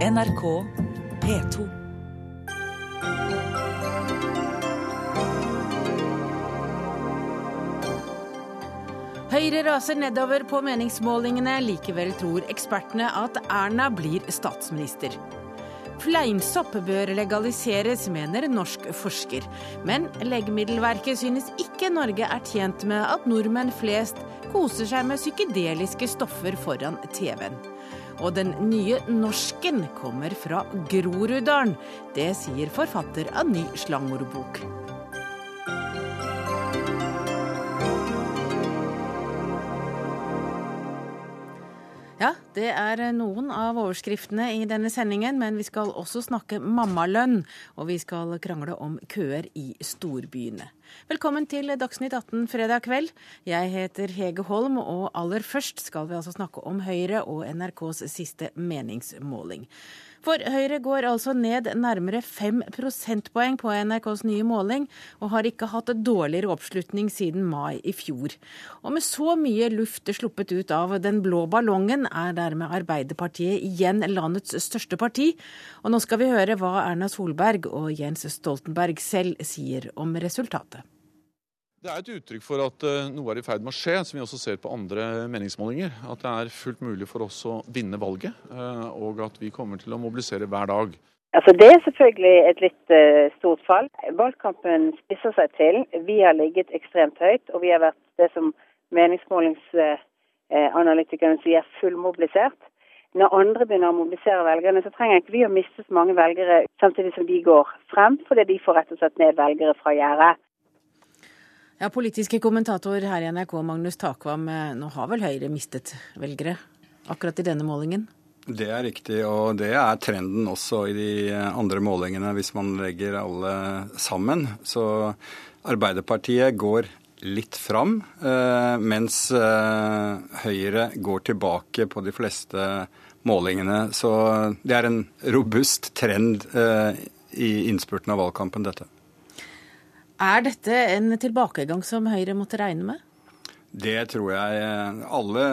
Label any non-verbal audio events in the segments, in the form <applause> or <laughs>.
NRK P2. Høyre raser nedover på meningsmålingene. Likevel tror ekspertene at Erna blir statsminister. Fleinsopp bør legaliseres, mener norsk forsker. Men Legemiddelverket synes ikke Norge er tjent med at nordmenn flest koser seg med psykedeliske stoffer foran TV-en. Og den nye norsken kommer fra Groruddalen. Det sier forfatter av ny slangordbok. Ja, det er noen av overskriftene i denne sendingen, men vi skal også snakke mammalønn. Og vi skal krangle om køer i storbyene. Velkommen til Dagsnytt 18 fredag kveld. Jeg heter Hege Holm, og aller først skal vi altså snakke om Høyre og NRKs siste meningsmåling. For Høyre går altså ned nærmere fem prosentpoeng på NRKs nye måling, og har ikke hatt dårligere oppslutning siden mai i fjor. Og med så mye luft sluppet ut av den blå ballongen, er dermed Arbeiderpartiet igjen landets største parti. Og nå skal vi høre hva Erna Solberg og Jens Stoltenberg selv sier om resultatet. Det er et uttrykk for at eh, noe er i ferd med å skje, som vi også ser på andre meningsmålinger. At det er fullt mulig for oss å vinne valget, eh, og at vi kommer til å mobilisere hver dag. Altså Det er selvfølgelig et litt uh, stort fall. Valgkampen spisser seg til. Vi har ligget ekstremt høyt, og vi har vært det som meningsmålingsanalytikerne sier fullmobilisert. Når andre begynner å mobilisere velgerne, så trenger ikke vi å miste så mange velgere samtidig som de går frem, fordi de får rett og slett ned velgere fra gjerdet. Ja, Politiske kommentator her i NRK, Magnus Takvam. Eh, nå har vel Høyre mistet velgere akkurat i denne målingen? Det er riktig, og det er trenden også i de andre målingene, hvis man legger alle sammen. Så Arbeiderpartiet går litt fram, eh, mens eh, Høyre går tilbake på de fleste målingene. Så det er en robust trend i innspurten av valgkampen, dette. Er dette en tilbakegang som Høyre måtte regne med? Det tror jeg alle,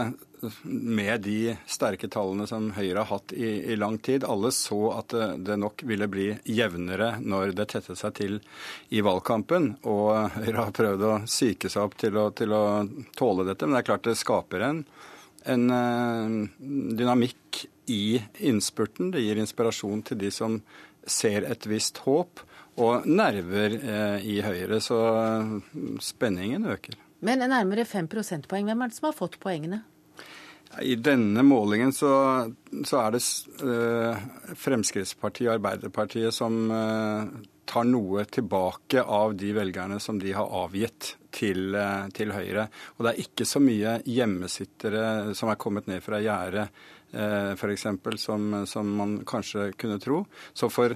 med de sterke tallene som Høyre har hatt i, i lang tid, alle så at det, det, nok ville bli jevnere når det tettet seg til i valgkampen. Og Høyre har prøvd å psyke seg opp til å, til å, tåle dette. Men det er klart det skaper en, en dynamikk i innspurten. Det gir inspirasjon til de som ser et visst håp og nerver eh, i Høyre, så eh, spenningen øker. Men nærmere 5 prosentpoeng, hvem er det som har fått poengene? I denne målingen så, så er det uh, Fremskrittspartiet og Arbeiderpartiet som uh, tar noe tilbake av de velgerne som de har avgitt til, uh, til Høyre. Og det er ikke så mye hjemmesittere som er kommet ned fra gjerdet, f.eks., som, som man kanskje kunne tro. Så for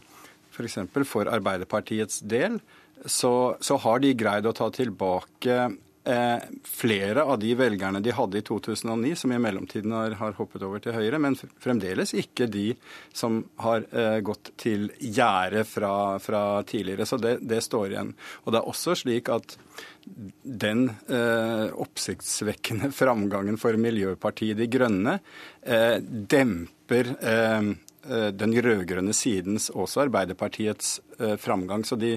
F.eks. For, for Arbeiderpartiets del så, så, har de greid å ta tilbake eh, flere av de velgerne de hadde i 2009, som i mellomtiden har, har, hoppet over til Høyre, men fremdeles ikke de som har eh, gått til gjerdet fra, fra, tidligere. Så det, det, står igjen. Og det er også slik at den eh, oppsiktsvekkende <laughs> framgangen for Miljøpartiet De Grønne eh, demper eh, den rød-grønne sidens, også Arbeiderpartiets, eh, framgang. Så de,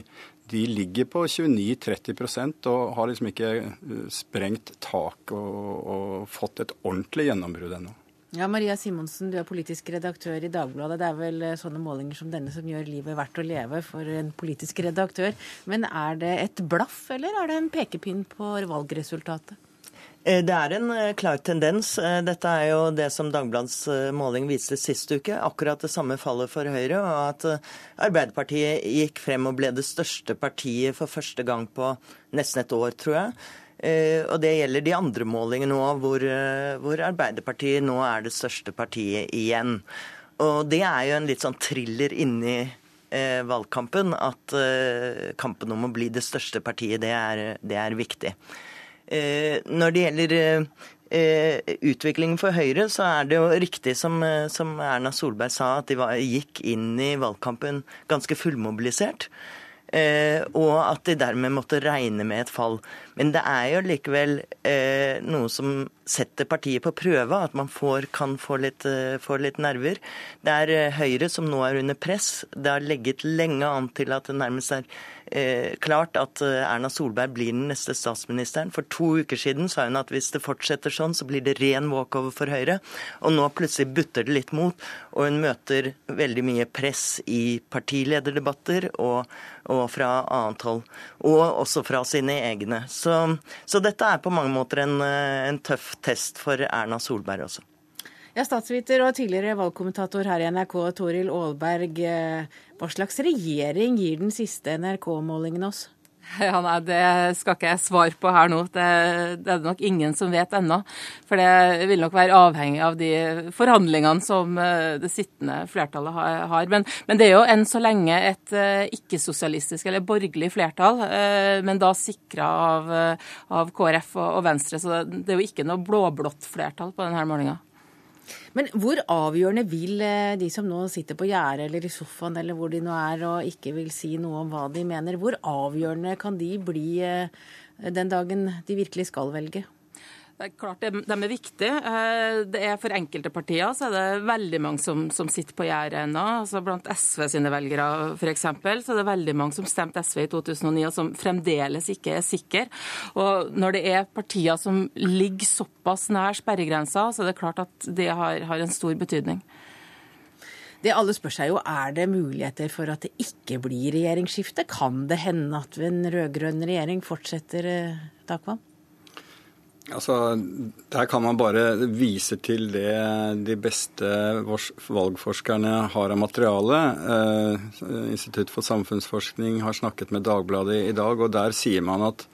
de ligger på 29-30 og har liksom ikke eh, sprengt tak og, og fått et ordentlig gjennombrudd ennå. Ja, Maria Simonsen, du er politisk redaktør i Dagbladet. Det er vel sånne målinger som denne som gjør livet verdt å leve for en politisk redaktør. Men er det et blaff, eller er det en pekepinn på valgresultatet? Eh, det er en eh, klar tendens. Eh, dette er jo det som Dagbladets måling viste sist uke. Akkurat det samme fallet for Høyre. Og at Arbeiderpartiet gikk frem og ble det største partiet for første gang på nesten et år, tror jeg. Og det gjelder de andre målingene nå, hvor, hvor Arbeiderpartiet nå er det største partiet igjen. Og det er jo en litt sånn thriller inni valgkampen. At kampen om å bli det største partiet, det er, det er viktig. Eh, når det gjelder eh, utviklingen for Høyre, så er det jo riktig som, eh, som Erna Solberg sa, at de var, gikk inn i valgkampen ganske fullmobilisert. Og at de dermed måtte regne med et fall. Men det er jo likevel noe som setter partiet på prøve, at man får, kan få litt, få litt, nerver. Det er Høyre som nå er under press. Det har legget lenge an til at det nærmest er klart at eh, Erna Solberg blir den neste statsministeren. For to uker siden sa hun at hvis det fortsetter sånn, så blir det ren walkover for Høyre. Og nå plutselig butter det litt mot, og hun møter veldig mye press i partilederdebatter og, og fra annet hold. Og også fra sine egne. Så, så dette er på mange måter en, eh, en tøff test for Erna Solberg også. Ja, Statsviter og tidligere valgkommentator her i NRK, Toril Aalberg. Eh, hva slags regjering gir den siste NRK-målingen oss? <laughs> Ja, nei, Det skal ikke jeg svare på her nå. Det, det er det nok ingen som vet ennå. For det vil nok være avhengig av de forhandlingene som eh, det sittende flertallet har. Men, men det er jo enn så lenge et eh, ikke-sosialistisk eller borgerlig flertall, men da sikra av, av, KrF og Venstre. Så det er jo ikke noe blå-blått flertall på denne målinga. Men hvor avgjørende vil eh, de som nå sitter på gjerdet eller i sofaen eller hvor de nå er og ikke vil si noe om hva de mener, hvor avgjørende kan de bli eh, den dagen de virkelig skal velge? Det er klart de, er viktige. Eh, det er For enkelte partier så er det veldig mange som, som sitter på gjerdet ennå. Altså blant SV sine velgere f.eks. så er det veldig mange som stemte SV i 2009 og som fremdeles ikke er sikre. Og når det er partier som ligger såpass nær sperregrensa, så er det klart at det har, har en stor betydning. Det alle spør seg jo, Er det muligheter for at det ikke blir regjeringsskifte? Kan det hende at en rød-grønn regjering fortsetter, eh, Takvam? Altså, Der kan man bare vise til det de beste valgforskerne har av materiale. Eh, Institutt for samfunnsforskning har snakket med Dagbladet i dag, og der sier man at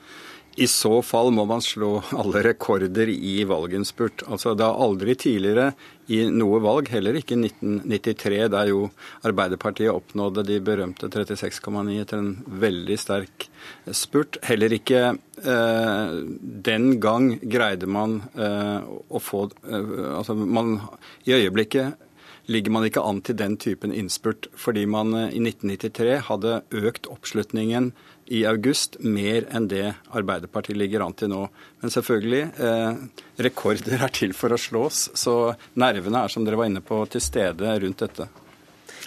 i så fall må man slå alle rekorder i valginnspurt. Altså, det har aldri tidligere i noe valg, heller ikke i 1993, der jo Arbeiderpartiet oppnådde de berømte 36,9 etter en veldig sterk spurt. Heller ikke eh, den gang greide man eh, å få eh, Altså, man i øyeblikket ligger man ikke an til den typen innspurt, fordi man eh, i 1993 hadde økt oppslutningen i august mer enn det Arbeiderpartiet ligger an til nå. Men selvfølgelig, eh, rekorder er til for å slås, så nervene er, som dere var inne på, til stede rundt dette.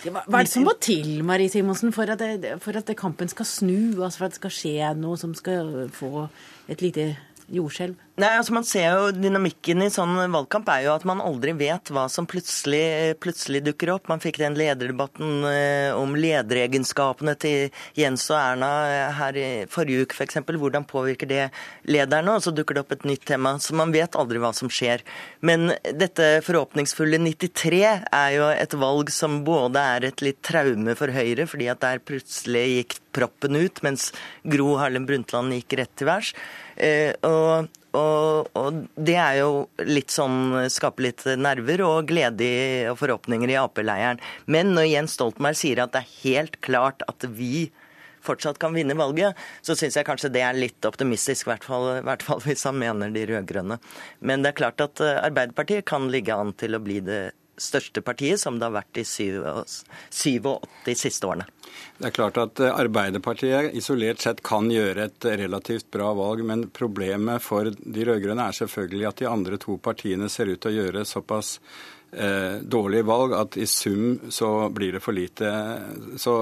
Hva er det som må til Marie Simonsen, for at, det, for at kampen skal snu, altså for at det skal skje noe som skal få et lite jordskjelv? Nei, altså man ser jo Dynamikken i sånn valgkamp er jo at man aldri vet hva som plutselig, plutselig dukker opp. Man fikk den lederdebatten eh, om lederegenskapene til Jens og Erna eh, her i forrige uke f.eks. For Hvordan påvirker det lederne? Og så dukker det opp et nytt tema. Så man vet aldri hva som skjer. Men dette forhåpningsfulle 93 er jo et valg som både er et litt traume for Høyre, fordi at der plutselig gikk proppen ut, mens Gro Harlem Brundtland gikk rett til værs. Eh, og, og, og, det er jo litt sånn skaper litt nerver og glede og forhåpninger i Ap-leiren. Men når Jens Stoltenberg sier at det er helt klart at vi fortsatt kan vinne valget, så syns jeg kanskje det er litt optimistisk, i hvert hvert fall hvis han mener de rød-grønne. Men det er klart at eh, Arbeiderpartiet kan ligge an til å bli det største partiet, som det har vært de 87 siste årene. Det er klart at eh, Arbeiderpartiet isolert sett kan gjøre et relativt bra valg, men problemet for de rød-grønne er selvfølgelig at de andre to partiene ser ut til å gjøre såpass eh, dårlige valg at i sum så blir det for lite. Så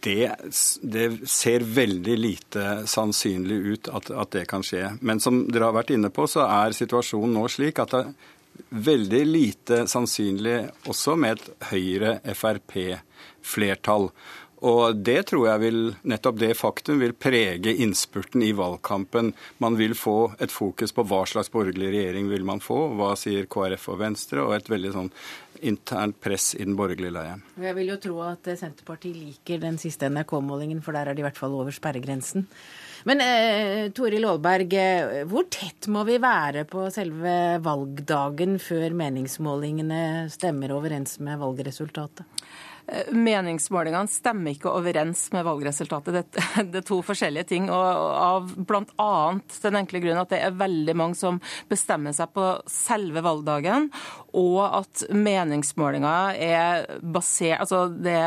det, det, ser veldig lite sannsynlig ut at, at, det kan skje. Men som dere har vært inne på, så er situasjonen nå slik at det, veldig lite sannsynlig også med et Høyre-Frp-flertall. Og det tror jeg vil, nettopp det faktum vil prege innspurten i valgkampen. Man vil få et fokus på hva slags borgerlig regjering vil man få, hva sier KrF og Venstre, og et veldig sånn internt press i den borgerlige leiren. Jeg vil jo tro at Senterpartiet liker den siste NRK-målingen, for der er de i hvert fall over sperregrensen. Men eh, Toril Aalberg, eh, hvor tett må vi være på selve valgdagen før meningsmålingene stemmer overens med valgresultatet? Meningsmålingene stemmer ikke overens med valgresultatet. Det, <laughs> det er to forskjellige ting. og Av bl.a. den enkle grunn at det er veldig mange som bestemmer seg på selve valgdagen, og at meningsmålinger er basert altså det,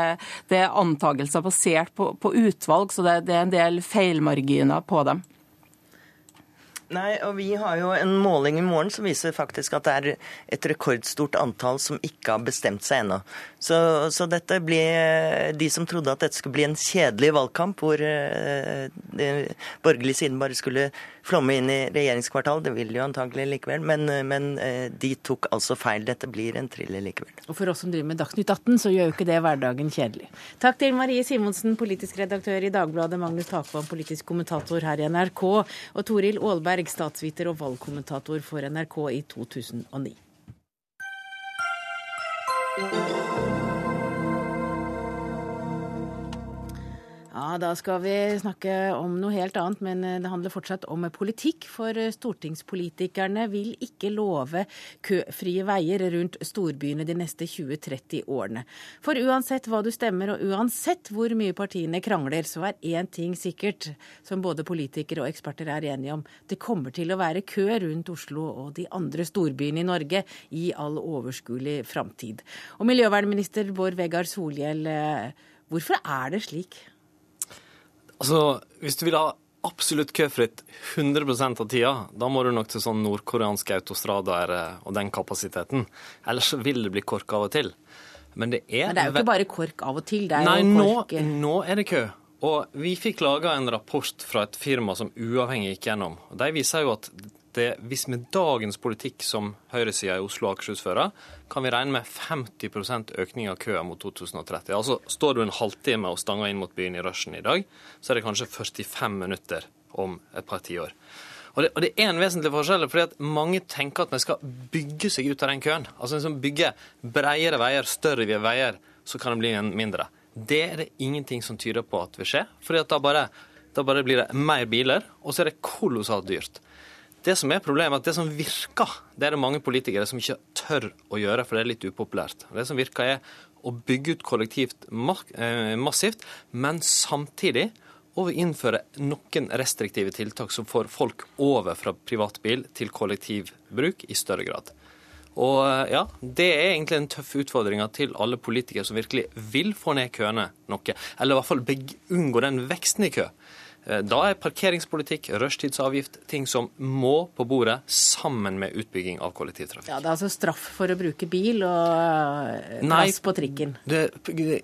det er antagelser basert på, på utvalg, så det, det er en del feilmarginer på dem. Nei, og Vi har jo en måling i morgen som viser faktisk at det er et rekordstort antall som ikke har bestemt seg ennå. Så, så, dette blir De som trodde at dette skulle bli en kjedelig valgkamp, hvor eh, borgerlig siden bare skulle flomme inn i regjeringskvartalet, det vil jo antagelig likevel, men, men eh, de tok altså feil. Dette blir en thriller likevel. Og for oss som driver med Dagsnytt 18, så gjør jo ikke det hverdagen kjedelig. Takk til Marie Simonsen, politisk redaktør i Dagbladet, Magnus Takvam, politisk kommentator her i NRK, og Toril Aalberg, statsviter og valgkommentator for NRK i 2009. Ja, Da skal vi snakke om noe helt annet, men det handler fortsatt om politikk. For stortingspolitikerne vil ikke love køfrie veier rundt storbyene de neste 20-30 årene. For uansett hva du stemmer, og uansett hvor mye partiene krangler, så er én ting sikkert, som både politikere og eksperter er enige om. Det kommer til å være kø rundt Oslo og de andre storbyene i Norge i all overskuelig framtid. Og miljøvernminister Bård Vegar Solhjell, eh, hvorfor er det slik? Altså, Hvis du vil ha absolutt køfritt 100% av tida, da må du nok til sånn nordkoreanske autostradaer eh, og den kapasiteten. Ellers så vil det bli kork av og til. Men det er, Men det er jo ikke bare kork av og til. det er Nei, jo kork... Nå, nå er det kø. Og vi fikk laga en rapport fra et firma som uavhengig gikk gjennom. De viser jo at det, hvis med dagens politikk som høyresida i Oslo og Akershus fører, kan vi regne med 50% økning av køen mot 2030. Altså Står du en halvtime og stanger inn mot byen i rushen i dag, så er det kanskje 45 minutter om et par tiår. Og det, og det er en vesentlig forskjell, fordi at mange tenker at vi skal bygge seg ut av den køen. Altså liksom bygge bredere veier, større veier, så kan det bli en mindre. Det er det ingenting som tyder på at vil skje. fordi at da bare, da bare blir det mer biler, og så er det kolossalt dyrt. Det som er problemet, er at det som virker, det er det mange politikere som ikke tør å gjøre, for det er litt upopulært. Det som virker, er å bygge ut kollektivt eh, massivt, men samtidig å innføre noen restriktive tiltak som får folk over fra privatbil til kollektivbruk i større grad. Og eh, ja, Det er egentlig en tøff utfordring til alle politikere som virkelig vil få ned køene noe. Eller i hvert fall unngå den veksten i kø. Eh, da er parkeringspolitikk, rushtidsavgift, ting som må på bordet sammen med utbygging av kollektivtrafikk. Ja, Det er altså straff for å bruke bil og eh, plass på trikken? Det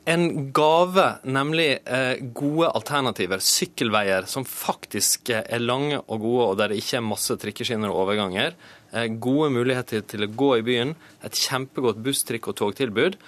en gave, nemlig eh, gode alternativer. Sykkelveier som faktisk er lange og gode, og der det ikke er masse trikkeskinner og overganger. Gode muligheter til å gå i byen. Et kjempegodt buss-, trikk- og togtilbud.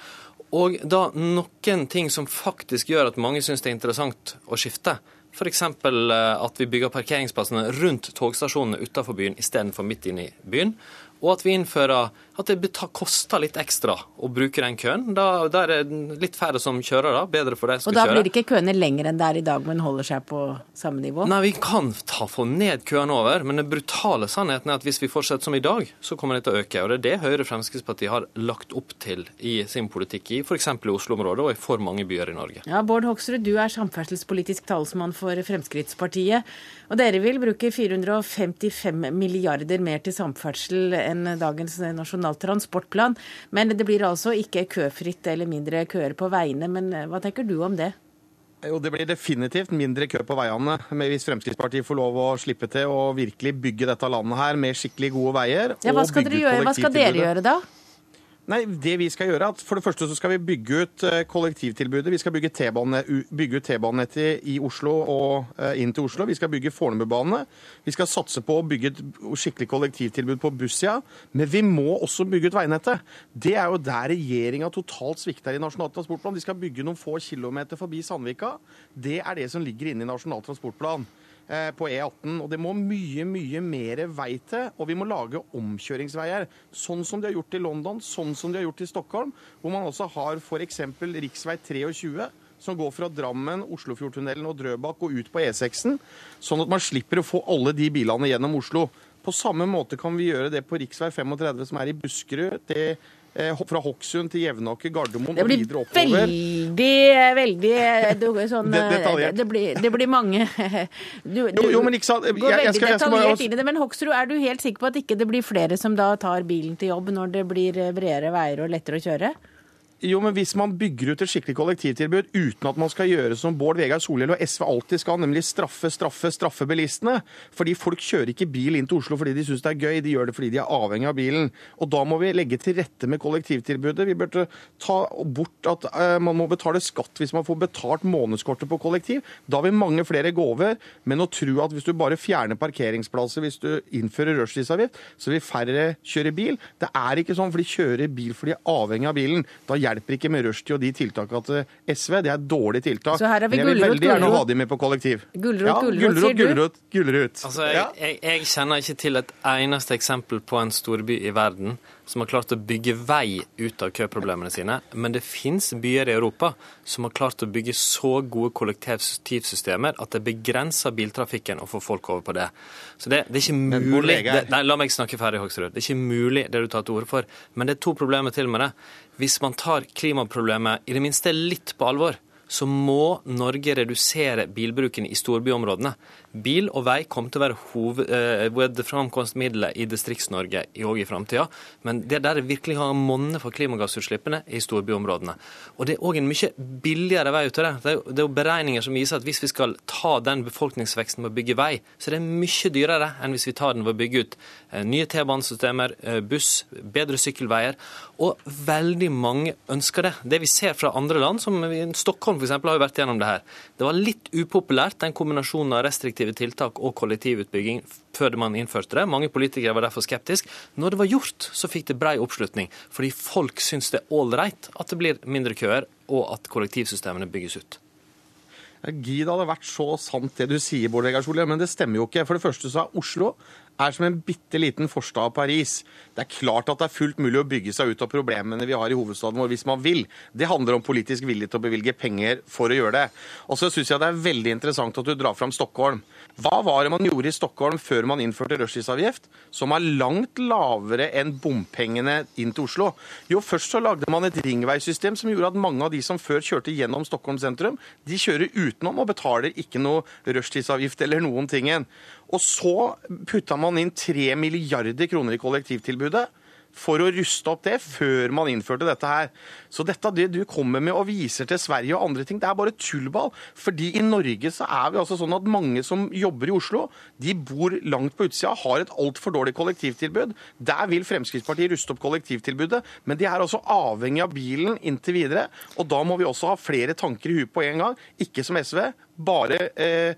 Og da noen ting som faktisk gjør at mange syns det er interessant å skifte. F.eks. Eh, at vi bygger parkeringsplassene rundt togstasjonene utenfor byen istedenfor midt inne i byen. Og at vi innfører at det koster litt ekstra å bruke den køen. Da, da, er det litt færre som kjører, da. Bedre for de som skal kjøre. Og da blir det ikke køene lenger enn det er i dag, men holder seg på samme nivå? Nei, vi kan ta, få ned køene over, men den brutale sannheten er at hvis vi fortsetter som i dag, så kommer det til å øke. Og det er det Høyre Fremskrittspartiet har lagt opp til i sin politikk i f.eks. i Oslo-området og i for mange byer i Norge. Ja, Bård Hoksrud, du er samferdselspolitisk talsmann for Fremskrittspartiet. Og dere vil bruke 455 milliarder mer til samferdsel enn dagens nasjonale Nasjonal transportplan. Men det blir altså ikke køfritt eller mindre køer på veiene. Men eh, hva tenker du om det? Jo, Det blir definitivt mindre kø på veiene hvis Fremskrittspartiet får lov å slippe til å virkelig bygge dette landet her med skikkelig gode veier. Ja, hva, skal gjøre? hva skal dere gjøre da? Nei, det vi skal gjøre, at For det første så skal vi bygge ut eh, kollektivtilbudet. Vi skal bygge, T-banenettet i Oslo og eh, inn til Oslo. Vi skal bygge Fornebubane. Vi skal satse på å bygge et skikkelig kollektivtilbud på bussida. Men vi må også bygge ut veinettet. Det er jo der regjeringa totalt svikter i Nasjonal transportplan. De skal bygge noen få kilometer forbi Sandvika. Det er det som ligger inne i Nasjonal transportplan. Eh, på E18. Og det må mye, mye mer vei til. Og vi må lage omkjøringsveier. Sånn som de har gjort i London, sånn som de har gjort i Stockholm. Hvor man også har f.eks. rv. 23 som går fra Drammen, Oslofjordtunnelen og Drøbak og ut på E6-en. Sånn at man slipper å få alle de bilene gjennom Oslo. På samme måte kan vi gjøre det på rv. 35 som er i Buskerud, til fra Hokksund til Jevnaker, Gardermoen og blir videre oppover. veldig, veldig eh, det, sånn, Det- eh, detaljert. det, blir, det blir mange du, du Jo, jo, men ikke sant. går veldig jeg veldig skal- jeg skal bare- inn i det. Men Hoksrud, er du helt sikker på at ikke det blir flere som da tar bilen til jobb når det blir eh, bredere veier og lettere å kjøre? Jo, men Hvis man bygger ut et skikkelig kollektivtilbud uten at man skal gjøre som Bård Vegar Solhjell og SV alltid skal, nemlig straffe, straffe, straffe bilistene Fordi folk kjører ikke bil inn til Oslo fordi de syns det er gøy, de gjør det fordi de er avhengig av bilen. Og Da må vi legge til rette med kollektivtilbudet. Vi burde ta bort at eh, man må betale skatt hvis man får betalt månedskortet på kollektiv. Da vil mange flere gå over. Men å tro at hvis du bare fjerner parkeringsplasser, hvis du innfører rushtidsavgift, så vil færre kjøre bil. Det er ikke sånn, for de kjører bil fordi de er avhengig av bilen. Da hjelper ikke med rushtid og de tiltakene til SV. Det er dårlige tiltak. Så her er vi Men jeg vil gulrot, veldig gjerne ha de med på kollektiv. Gulrot, ja, gulrot, gulrot, sier du? gulrot, gulrot. Altså, jeg, jeg, jeg kjenner ikke til et eneste eksempel på en storby i verden som har klart å bygge vei ut av køproblemene sine, men det fins byer i Europa som har klart å bygge så gode kollektivsystemer at det begrenser biltrafikken å få folk over på det. Så det, det er ikke mulig det, Nei, la meg snakke ferdig, Hoksrud. Det er ikke mulig det du tar til orde for, men det er to problemer til med det. Hvis man tar klimaproblemet i det minste litt på alvor, så må Norge redusere bilbruken i storbyområdene. Bil og vei kommer til å være hovedframkomstmiddelet i Distrikts-Norge òg i framtida, men det der det virkelig har monnet for klimagassutslippene, er i storbyområdene. Og det er òg en mye billigere vei ut av det. Det er, jo, er beregninger som viser at hvis vi skal ta den befolkningsveksten med å bygge vei, så er det mye dyrere enn hvis vi tar den ved å bygge ut eh, nye T-banesystemer, eh, buss, bedre sykkelveier. Og veldig mange ønsker det. Det vi ser fra andre land, som Stockholm f.eks. har jo vært gjennom det her. Det var litt upopulært, den kombinasjonen av restriktive tiltak og kollektivutbygging før man innførte det. Mange politikere var derfor skeptiske. Når det var gjort, så fikk det brei oppslutning. Fordi folk syns det er ålreit at det blir mindre køer, og at kollektivsystemene bygges ut. Gid hadde vært så sant det du sier, Bård Vegar Solhjell, men det stemmer jo ikke. For det første så er Oslo er som en bitte liten forstad av Paris. Det er klart at det er fullt mulig å bygge seg ut av problemene vi har i hovedstaden vår hvis man vil. Det handler om politisk vilje til å bevilge penger for å gjøre det. Og så syns jeg det er veldig interessant at du drar fram Stockholm. Hva var det man gjorde i Stockholm før man innførte rushtidsavgift, som er langt lavere enn bompengene inn til Oslo? Jo, først så lagde man et ringveisystem som gjorde at mange av de som før kjørte gjennom Stockholm sentrum, de kjører utenom og betaler ikke noe rushtidsavgift eller noen ting. Og så putta man inn 3 milliarder kroner i kollektivtilbudet for å ruste opp det før man innførte dette her. Så dette det du kommer med og viser til Sverige og andre ting, det er bare tullball. Fordi i Norge så er vi altså sånn at mange som jobber i Oslo, de bor langt på utsida, har et altfor dårlig kollektivtilbud. Der vil Fremskrittspartiet ruste opp kollektivtilbudet, men de er altså avhengig av bilen inntil videre. Og da må vi også ha flere tanker i huet på en gang, ikke som SV bare eh,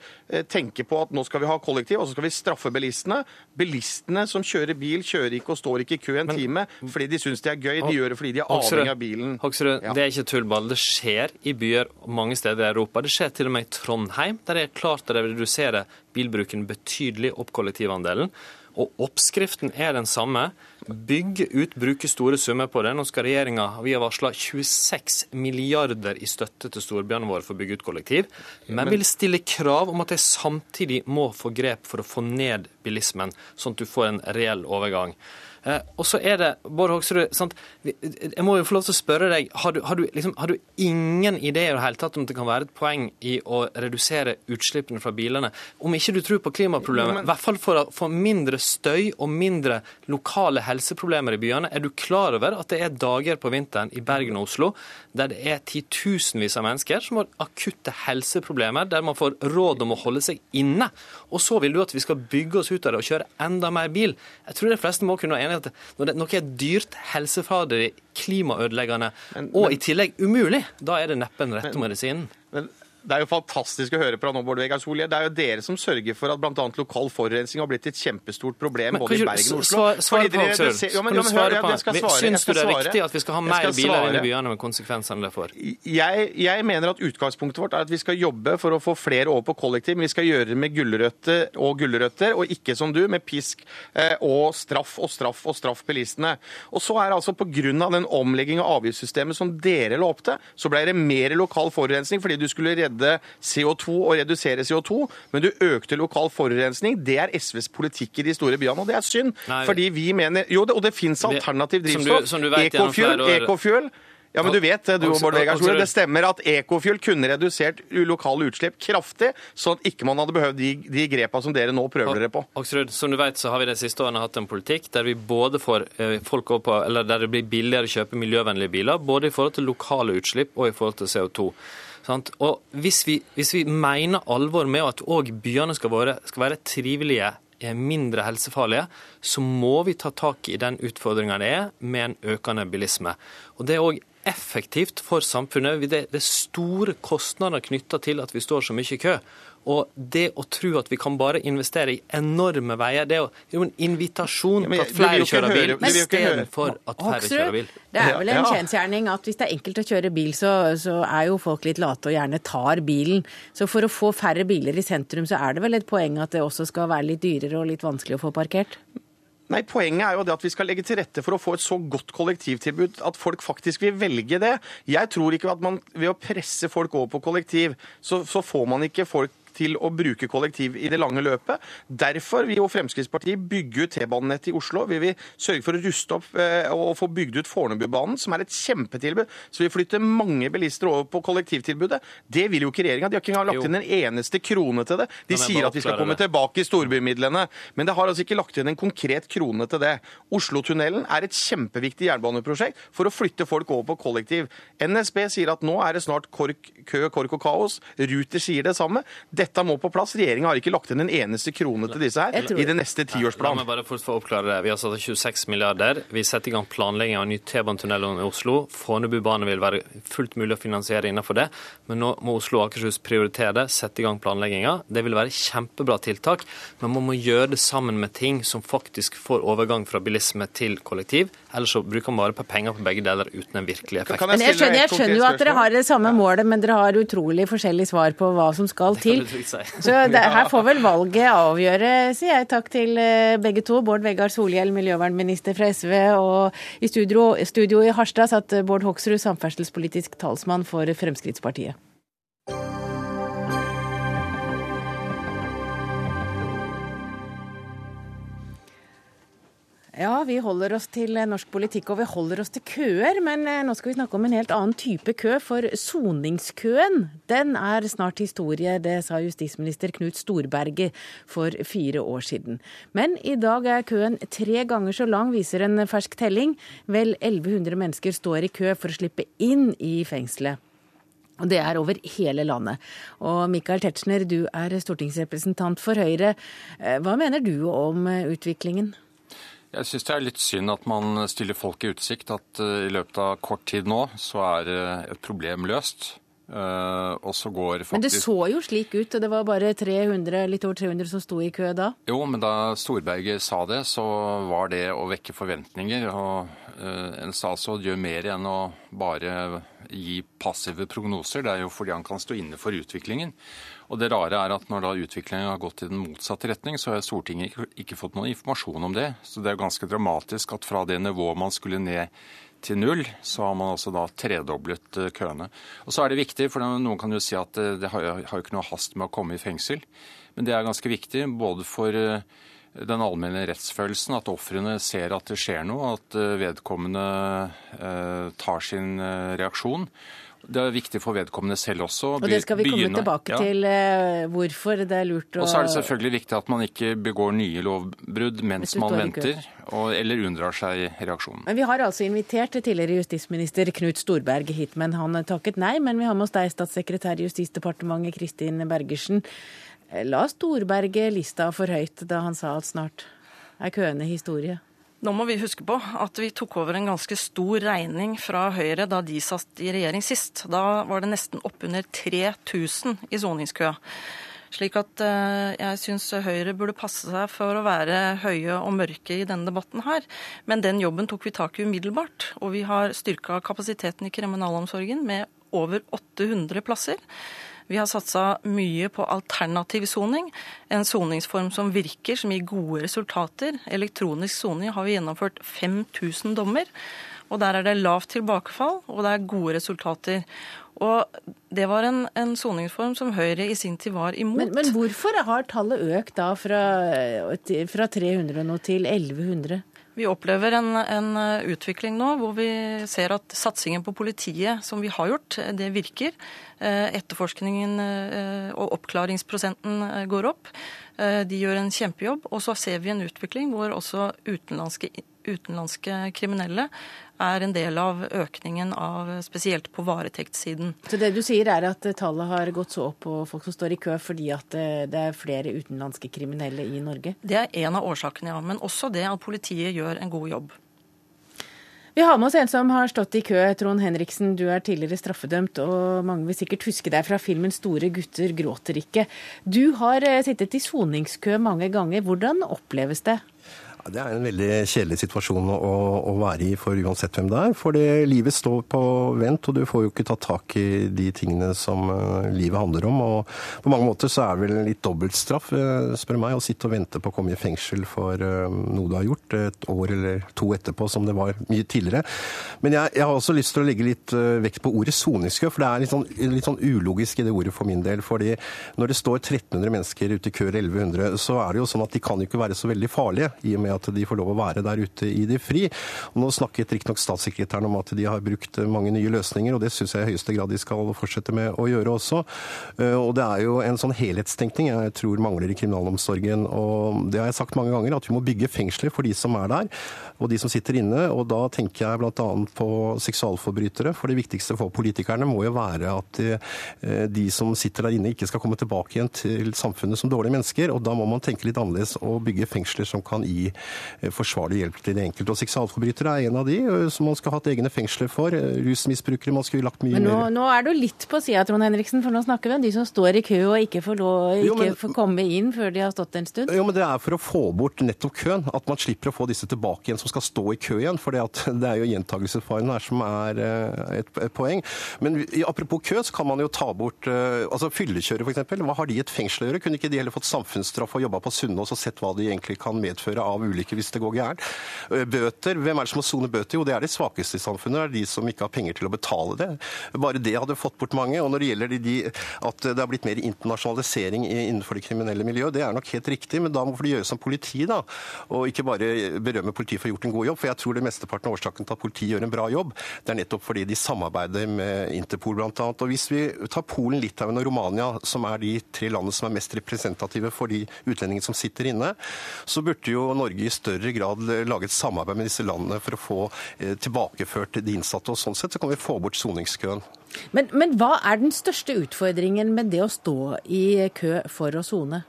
tenke på at nå skal vi ha kollektiv, og så skal vi straffe bilistene. Bilistene som kjører bil, kjører ikke og står ikke i kø en time fordi de syns det er gøy. De gjør det fordi de er avhengig av bilen. Hoksrud, Ja. det er ikke tullball. Det skjer i byer mange steder i Europa. Det skjer til og med i Trondheim, der det er klart å redusere bilbruken betydelig opp kollektivandelen. Og oppskriften er den samme. Bygge ut, bruke store summer på det. Nå skal regjeringa, vi har varsla 26 milliarder i støtte til storbyene våre for å bygge ut kollektiv, men vil stille krav om at de samtidig må få grep for å få ned bilismen, sånn at du får en reell overgang. Eh, og så er det, Bård Hoksrud, sant? jeg må jo få lov til å spørre deg, har du, har du, liksom, har du ingen idé i det hele tatt om det kan være et poeng i å redusere utslippene fra bilene? Om ikke du tror på klimaproblemet, i hvert fall for å få mindre støy og mindre lokale helseproblemer i byene, er du klar over at det er dager på vinteren i Bergen og Oslo der det er titusenvis av mennesker som har akutte helseproblemer, der man får råd om å holde seg inne. Og så vil du at vi skal bygge oss ut av det og kjøre enda mer bil. Jeg tror de fleste må kunne være i at når det, noe er dyrt, helsefarlig, klimaødeleggende og i tillegg umulig, da er det neppe den rette medisinen. Men det er jo fantastisk å høre på nå, Bård Vegar Solhjell. Det er jo dere som sørger for at bl.a. lokal forurensning har blitt et kjempestort problem Men både i Bergen og Oslo. svar- på, det, Hoksrud? Ja, men- ja, men hør, på det? svare, Syns du det er viktig riktig at vi skal ha mer skal biler inn i byene med konsekvensene det får? Jeg, jeg mener at utgangspunktet vårt er at vi skal jobbe for å få flere over på kollektiv, men vi skal gjøre det med gulrøtter og gulrøtter, og ikke som du, med pisk eh, og straff og straff og straff bilistene. Og så er det altså av den omlegging av avgiftssystemet som dere la opp til, så ble det mer lokal forurensning fordi du skulle redde redde CO2 og redusere CO2, men du økte lokal forurensning. Det er SVs politikk i de store byene, og det er synd. Nei. fordi vi mener Jo, det, og det fins alternativ som du- drivstoff. som du Ekofuel. Ekofuel. Ja, men du vet det, du, Bård Vegar Solhjell. Det stemmer at ekofuel kunne redusert lokale utslipp kraftig, sånn at ikke man hadde behøvd de, de grepa som dere nå prøver dere på. Aksrud, som du vet, så har vi de siste årene hatt en politikk der vi både får eh, folk opp på, eller der det blir billigere å kjøpe miljøvennlige biler, både i forhold til lokale utslipp og i forhold til CO2. Sant? Og hvis vi, hvis vi mener alvor med at òg byene skal være, skal være trivelige, eh, mindre helsefarlige, så må vi ta tak i den utfordringa det er med en økende bilisme. Og det er òg effektivt for samfunnet. Det er store kostnader knytta til at vi står så mye i kø. Og det å tro at vi kan bare investere i enorme veier, det er jo, en invitasjon Ja, men til at flere kjører bil, istedenfor at færre kjører bil. det er vel en Ja. kjensgjerning at hvis det er enkelt å kjøre bil, så, så er jo folk litt late og gjerne tar bilen. Så for å få færre biler i sentrum, så er det vel et poeng at det også skal være litt dyrere og litt vanskelig å få parkert? Nei, Poenget er jo det at vi skal legge til rette for å få et så godt kollektivtilbud at folk faktisk vil velge det. Jeg tror ikke at man ved å presse folk over på kollektiv, så, så får man ikke folk til å bruke kollektiv i det lange løpet. Derfor vil jo Fremskrittspartiet bygge ut T-banenettet i Oslo. Vi vil sørge for å ruste opp eh, og få bygd ut Fornebubanen, som er et kjempetilbud. Så vi flytter mange bilister over på kollektivtilbudet. Det vil jo ikke regjeringa. De har ikke engang lagt inn en eneste krone til det. De sier at vi skal komme tilbake i storbymidlene, men det har altså ikke lagt inn en konkret krone til det. Oslotunnelen er et kjempeviktig jernbaneprosjekt for å flytte folk over på kollektiv. NSB sier at nå er det snart kork, kø, kork og kaos. Ruter sier det samme. Dette må på plass. Regjeringa har ikke lagt inn en eneste krone til disse her i det neste La tiårsplanen. meg bare fort få oppklare det. Vi har satt av 26 milliarder. Vi setter i gang planlegging av ny T-banetunnel under Oslo. Fornebubanen vil være fullt mulig å finansiere innenfor det. Men nå må Oslo og Akershus prioritere det, sette i gang planlegginga. Det vil være kjempebra tiltak, men man må gjøre det sammen med ting som faktisk får overgang fra bilisme til kollektiv. Ellers så bruker man bare på penger på begge deler uten en virkelig effekt. Jeg, Men jeg skjønner, jeg skjønner jo at dere har det samme målet, men dere har utrolig forskjellig svar på hva som skal til. Du trygt si. Så det, <laughs> her får vel valget avgjøre, sier jeg takk til eh, begge to. Bård Vegar Solhjell, miljøvernminister fra SV, og i studio, studio i Harstad satt Bård Hoksrud, samferdselspolitisk talsmann for Fremskrittspartiet. Ja, vi holder oss til eh, norsk politikk og vi holder oss til køer, men eh, nå skal vi snakke om en helt annen type kø, for soningskøen den er snart historie, det sa justisminister Knut Storberget for fire år siden. Men i dag er køen tre ganger så lang, viser en fersk telling. Vel 1100 mennesker står i kø for å slippe inn i fengselet. Og det er over hele landet. Og Michael Tetzschner, du er stortingsrepresentant for Høyre. Eh, Hva mener du om utviklingen? Jeg syns det er litt synd at man stiller folk i utsikt at eh, i løpet av kort tid nå så er eh, et problem løst. Uh, og så går faktisk Men det så jo slik ut, og det var bare 300, litt over 300 som sto i kø da. Jo, men da Storberget sa det, så var det å vekke forventninger. Og uh, en statsråd gjør mer enn å bare gi passive prognoser. Det er jo fordi han kan stå inne for utviklingen. Og det rare er at når da utviklingen har gått i den motsatte retning, så har Stortinget ikke, fått noen informasjon om det. Så det er ganske dramatisk at fra det nivået man skulle ned til null, så har man altså da tredoblet eh, køene. Og så er det viktig, for noen kan jo si at eh, det har jo ikke noe hast med å komme i fengsel. Men det er ganske viktig både for eh, den allmenne rettsfølelsen, at ofrene ser at det skjer noe, at vedkommende tar sin reaksjon. Det er viktig for vedkommende selv også. Og det skal vi komme begynne- tilbake til eh, hvorfor det er lurt å Og så er det selvfølgelig viktig at man ikke begår nye lovbrudd mens man venter, og, eller unndrar seg reaksjonen. Men Vi har altså invitert tidligere justisminister Knut Storberg hit, men han takket nei. Men vi har med oss deg, statssekretær i Justisdepartementet Kristin Bergersen. Eh, La Storberget lista for høyt da han sa at snart er køene historie? Nå må vi huske på at vi tok over en ganske stor regning fra Høyre da de satt i regjering sist. Da var det nesten oppunder 3000 i soningskø. Slik at eh, jeg syns Høyre burde passe seg for å være høye og mørke i denne debatten her. Men den jobben tok vi tak i umiddelbart. Og vi har styrka kapasiteten i kriminalomsorgen med over 800 plasser. Vi har satsa mye på alternativ soning, en soningsform som virker, som gir gode resultater. Elektronisk soning har vi gjennomført 5000 dommer. Og der er det lavt tilbakefall, og det er gode resultater. Og det var en, en soningsform som Høyre i sin tid var imot. Men, men hvorfor har tallet økt da fra, fra 300 nå til 1100? Vi opplever en, en, utvikling nå hvor vi ser at satsingen på politiet som vi har gjort, det virker. Eh, etterforskningen eh, og oppklaringsprosenten eh, går opp. De gjør en kjempejobb. Og så ser vi en utvikling hvor også utenlandske, utenlandske kriminelle er en del av økningen av spesielt på varetektssiden. Så det du sier er at tallet har gått så opp på folk som står i kø fordi at det er flere utenlandske kriminelle i Norge? Det er en av årsakene, ja. Men også det at politiet gjør en god jobb. Vi har med oss en som har stått i kø. Trond Henriksen, du er tidligere straffedømt, og mange vil sikkert huske deg fra filmen 'Store gutter gråter ikke'. Du har eh, sittet i soningskø mange ganger. Hvordan oppleves det? Det er en veldig kjedelig situasjon å, å, være i for uansett hvem det er. For livet står på vent, og du får jo ikke tatt tak i de tingene som uh, livet handler om. Og på mange måter så er det vel en litt dobbeltstraff, uh, spør meg, å sitte og vente på å komme i fengsel for uh, noe du har gjort et år eller to etterpå, som det var mye tidligere. Men jeg, jeg har også lyst til å legge litt vekt på ordet soningskø, for det er litt sånn, litt sånn, ulogisk i det ordet for min del. fordi når det står 1300 mennesker ute i kø, eller 1100, så er det jo sånn at de kan jo ikke være så veldig farlige, i og med at de får lov å være der ute i det fri. Og nå snakket riktignok statssekretæren om at de har brukt mange nye løsninger, og det syns jeg i høyeste grad de skal fortsette med å gjøre også. Eh, og det er jo en sånn helhetstenkning jeg tror mangler i kriminalomsorgen. Og det har jeg sagt mange ganger, at vi må bygge fengsler for de som er der, og de som sitter inne. Og da tenker jeg bl.a. på seksualforbrytere. For det viktigste for politikerne må jo være at de, eh, de som sitter der inne, ikke skal komme tilbake igjen til samfunnet som dårlige mennesker. Og da må man tenke litt annerledes og bygge fengsler som kan gi forsvarlig hjelp til det enkelte. Og seksualforbrytere er en av de eh, som man skal ha hatt egne fengsler for. Eh, rusmisbrukere man skulle lagt mye Men nå, mer nå er du litt på sida, Trond Henriksen, for nå snakker vi om de som står i kø og ikke får, lov, ikke jo, men, får komme inn før de har stått en stund. Jo, men det er for å få bort nettopp køen. At man slipper å få disse tilbake igjen som skal stå i kø igjen. For det, <laughs> det er jo gjentagelsesfaren her som er et, et, poeng. Men apropos kø, så kan man jo ta bort altså Fyllekjørere, f.eks. Hva har de et fengsel å gjøre? Kunne ikke de heller fått samfunnsstraff og jobba på Sunnaas og sett hva de egentlig kan medføre av ulykker hvis det går gærent. Eh, bøter, hvem er det som må sone bøter? Jo, det er de svakeste i samfunnet. Det er de som ikke har penger til å betale det. Bare det hadde fått bort mange. Og når det gjelder de, de, at det har blitt mer internasjonalisering innenfor det kriminelle miljøet, det er nok helt riktig, men da må det gjøres som politi, da. Og ikke bare berømme politiet for å ha gjort en god jobb. For jeg tror det mesteparten av årsaken til at politiet gjør en bra jobb, det er nettopp fordi de samarbeider med Interpol bl.a. Og hvis vi tar Polen, Litauen og Romania, som er de tre landene som er mest representative for de utlendingene som sitter inne, så burde jo Norge i større grad lage et samarbeid med disse landene for å få eh, tilbakeført de innsatte. og Sånn sett så kan vi få bort soningskøen. Men, men hva er den største utfordringen med det å stå i kø for å sone?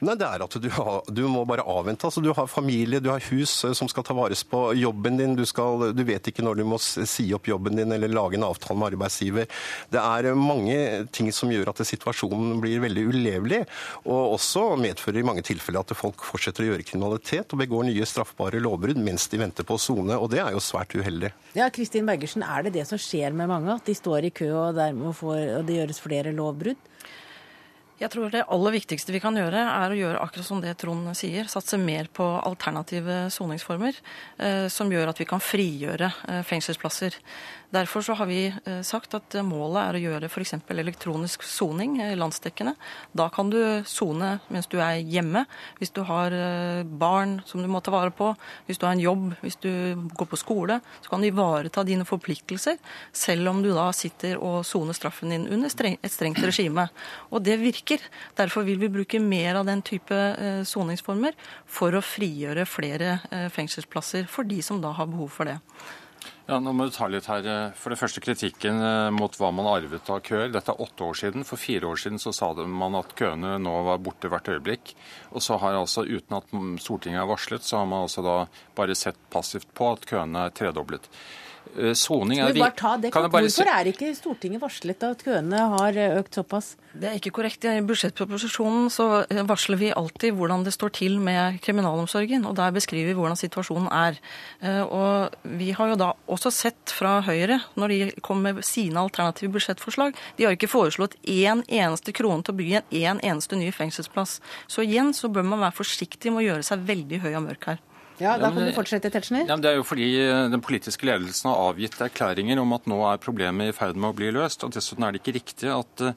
Nei, det er at du, har, du, må bare avvente. Altså, du har familie, du har hus eh, som skal ta vares på jobben din. Du, skal, du, vet ikke når du må si opp jobben din eller lage en avtale med arbeidsgiver. Det er eh, mange ting som gjør at situasjonen blir veldig ulevelig. Og også medfører i mange tilfeller at folk fortsetter å gjøre kriminalitet og begår nye straffbare lovbrudd mens de venter på å sone. Og det er jo svært uheldig. Ja, Kristin Bergersen, er det det som skjer med mange? At de står i kø og dermed får, og det gjøres flere lovbrudd? Jeg tror det aller viktigste vi kan gjøre, er å gjøre akkurat som det Trond sier. Satse mer på alternative soningsformer, eh, som gjør at vi kan frigjøre eh, fengselsplasser. Derfor så har vi eh, sagt at målet er å gjøre f.eks. elektronisk soning landsdekkende. Da kan du sone mens du er hjemme, hvis du har barn som du må ta vare på, hvis du har en jobb, hvis du går på skole. Så kan du ivareta dine forpliktelser, selv om du da sitter og soner straffen din under et strengt regime. Og det virker. Derfor vil vi bruke mer av den type soningsformer for å frigjøre flere fengselsplasser for de som da har behov for det. Ja, nå må du ta litt her. For det første kritikken eh, mot hva man arvet av køer. Dette er åtte år siden. For fire år siden så sa man at køene nå var borte hvert øyeblikk. Og så har altså, uten at Stortinget er varslet, så har man altså da bare sett passivt på at køene er tredoblet. Eh, soning er vi bare ta det kort. Hvorfor er ikke Stortinget varslet at køene har eh, økt såpass? Det er ikke korrekt. I budsjettproposisjonen så eh, varsler vi alltid hvordan det står til med kriminalomsorgen. og Der beskriver vi hvordan situasjonen er. Og Vi har jo da også sett fra Høyre, når de kom med sine alternative budsjettforslag, de har ikke foreslått én eneste krone til å bygge en eneste ny fengselsplass. Så igjen så bør man være forsiktig med å gjøre seg veldig høy og mørk her. Ja, Da kan du fortsette, Tetzschner. Ja, det er jo fordi eh, den politiske ledelsen har avgitt erklæringer om at nå er problemet i ferd med å bli løst. og Dessuten er det ikke riktig at eh,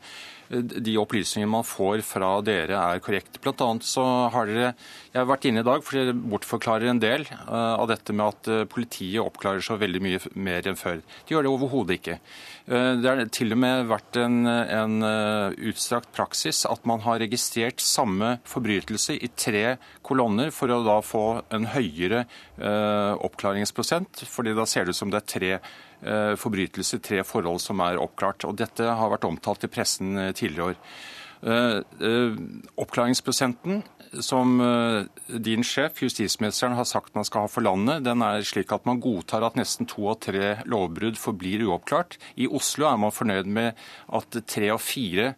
de opplysningene man får fra dere er korrekte. Blant annet så har dere Jeg har vært inne i dag for dere bortforklarer en del eh, av dette med at politiet oppklarer så veldig mye mer enn før. De gjør det overhodet ikke. Eh, Det har til og med vært en, en eh, utstrakt praksis at man har registrert samme forbrytelse i tre kolonner for å da få en høyere eh, oppklaringsprosent, fordi da ser det ut som det er tre forbrytelser, tre forhold som er oppklart. Og dette har vært omtalt i pressen tidligere år. Eh, eh, oppklaringsprosenten som eh, din sjef, justisministeren, har sagt man skal ha for landet, den er slik at man godtar at nesten to av tre lovbrudd forblir uoppklart. I Oslo er man fornøyd med at tre av fire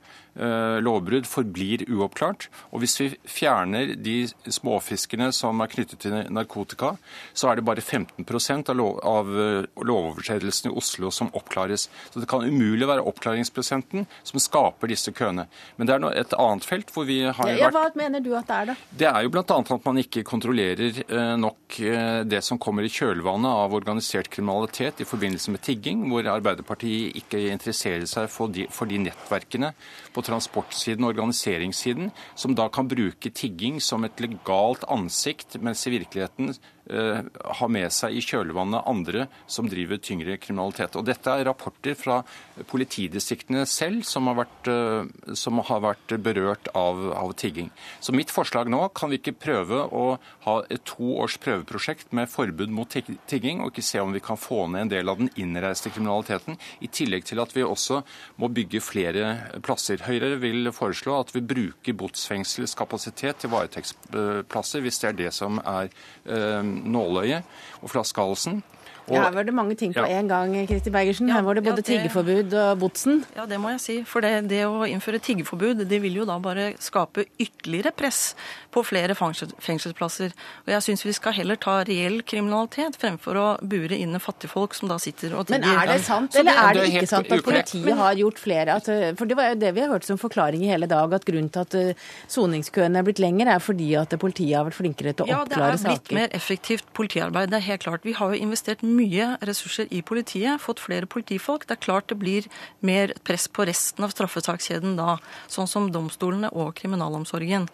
lovbrudd forblir uoppklart. Og hvis vi fjerner de småfiskene som er knyttet til narkotika, så er det bare 15 av, lov, av eh, lovovertredelsene i Oslo som oppklares. Så det kan umulig være oppklaringsprosenten som skaper disse køene. Men det er et annet felt hvor vi har Ja, vært hva mener du at det er, da? det er jo bl.a. at man ikke kontrollerer eh, nok eh, det som kommer i kjølvannet av organisert kriminalitet i forbindelse med tigging, hvor Arbeiderpartiet ikke interesserer seg for de, for de nettverkene på transportsiden og organiseringssiden som da kan bruke tigging som et legalt ansikt, mens i virkeligheten eh, har med seg i kjølvannet andre som driver tyngre kriminalitet. Og Dette er rapporter fra politidistriktene selv som har vært, eh, som har vært berørt av, av tigging. Så mitt forslag nå kan vi ikke prøve å ha et to års prøveprosjekt med forbud mot tigging, og ikke se om vi kan få ned en del av den innreiste kriminaliteten, i tillegg til at vi også må bygge flere plasser. Høyre vil foreslå at vi bruker botsfengselets kapasitet til varetektsplasser, hvis det er det som er eh, nåløyet og flaskehalsen. Og- Ja, her var det mange ting på Ja. en gang, Kristi Bergersen. Her var det ja, både det- tiggeforbud og botsen. Ja, det må jeg si. For det, det å innføre tiggeforbud, det vil jo da bare skape ytterligere press på flere fengselsplasser. Og jeg syns vi skal heller ta reell kriminalitet fremfor å bure inne fattigfolk som da sitter og Men er det sant, eller er det det er ikke sant at politiet har gjort flere at, uh, For det var jo det vi har hørt som forklaring i hele dag, at grunnen til at uh, soningskøene er blitt lengre, er fordi at politiet har vært flinkere til å oppklare saker. Ja, det er blitt saker. mer effektivt politiarbeid. Det er helt klart. Vi har jo investert mye ressurser i politiet, fått flere politifolk. Det er klart det blir mer press på resten av straffesakskjeden da, sånn som domstolene og kriminalomsorgen.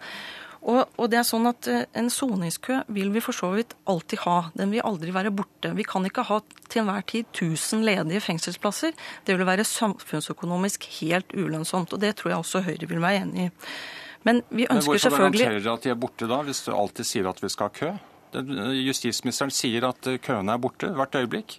Og, og det er sånn at eh, En soningskø vil vi for så vidt alltid ha. Den vil aldri være borte. Vi kan ikke ha til enhver tid 1000 ledige fengselsplasser. Det vil være samfunnsøkonomisk helt ulønnsomt. og Det tror jeg også Høyre vil være enig i. Men vi Men ønsker hvorfor selvfølgelig garanterer dere at de er borte da, hvis du alltid sier at vi skal ha kø? Justisministeren sier at eh, køene er borte hvert øyeblikk.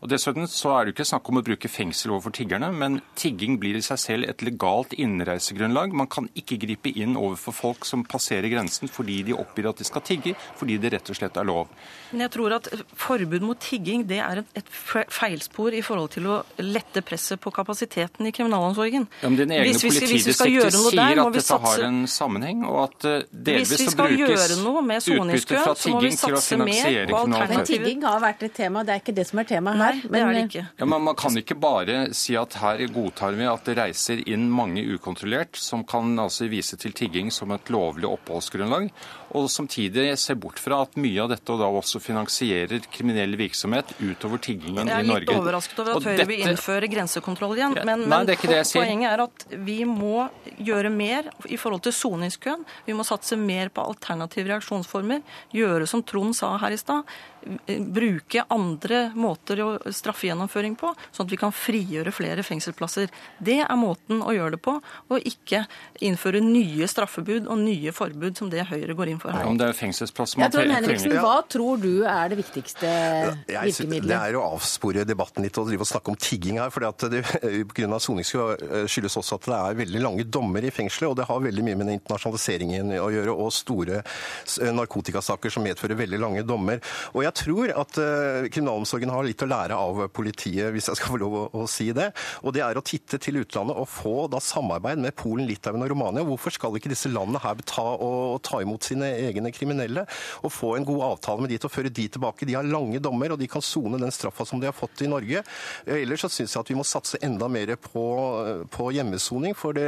Og Dessuten så er det jo ikke snakk om å bruke fengsel overfor tiggerne, men tigging blir i seg selv et legalt innreisegrunnlag. Man kan ikke gripe inn overfor folk som passerer grensen fordi de oppgir at de skal tigge, fordi det rett og slett er lov. Men jeg tror at forbud mot tigging det er et, feilspor i forhold til å lette presset på kapasiteten i kriminalomsorgen. Ja, men Din egne Hvis vi skal- hvis vi skal gjøre noe der, sier må at vi dette har satse- en sammenheng, og at eh, delvis Hvis vi så skal brukes gjøre noe med utbytte fra så må vi tigging til å satse finansiere kriminalitet. tigging har vært et tema, det er ikke det som er temaet her. Nei, det er det uh, ikke. Ja, men Man kan ikke bare si at her godtar vi at det reiser inn mange ukontrollert, som kan altså vise til tigging som et lovlig oppholdsgrunnlag, og samtidig se bort fra at mye av dette da også finansierer kriminell virksomhet utover tiggingen Jeg er litt overrasket over Og at Høyre vil innføre grensekontroll igjen. Men, nei, men er poenget er at vi må gjøre mer i forhold til soningskøen. Vi må satse mer på alternative reaksjonsformer. Gjøre som Trond sa her i stad. Bruke andre måter å straffegjennomføring på, sånn at vi kan frigjøre flere fengselsplasser. Det er måten å gjøre det på, og ikke innføre nye straffebud og nye forbud som det Høyre går inn for her. Om det er fengselsplass man trenger. hva tror du er det viktigste virkemidlet? Det er å avspore debatten litt og drive og snakke om tigging her. for Pga. soningskø skyldes også at det er veldig lange dommer i fengselet. Og det har veldig mye med den internasjonaliseringen å gjøre, og store narkotikasaker som medfører veldig lange dommer. Og jeg tror at kriminalomsorgen har litt å lære av politiet, hvis jeg skal få lov å, å, si det. Og det er å titte til utlandet og få da samarbeid med Polen, Litauen og Romania. Hvorfor skal ikke disse landene her ta, og, ta imot sine egne kriminelle og få en god avtale med de til å føre de tilbake? De har lange dommer, og de kan sone den straffa som de har fått i Norge. Ellers så syns jeg at vi må satse enda mer på, på hjemmesoning og,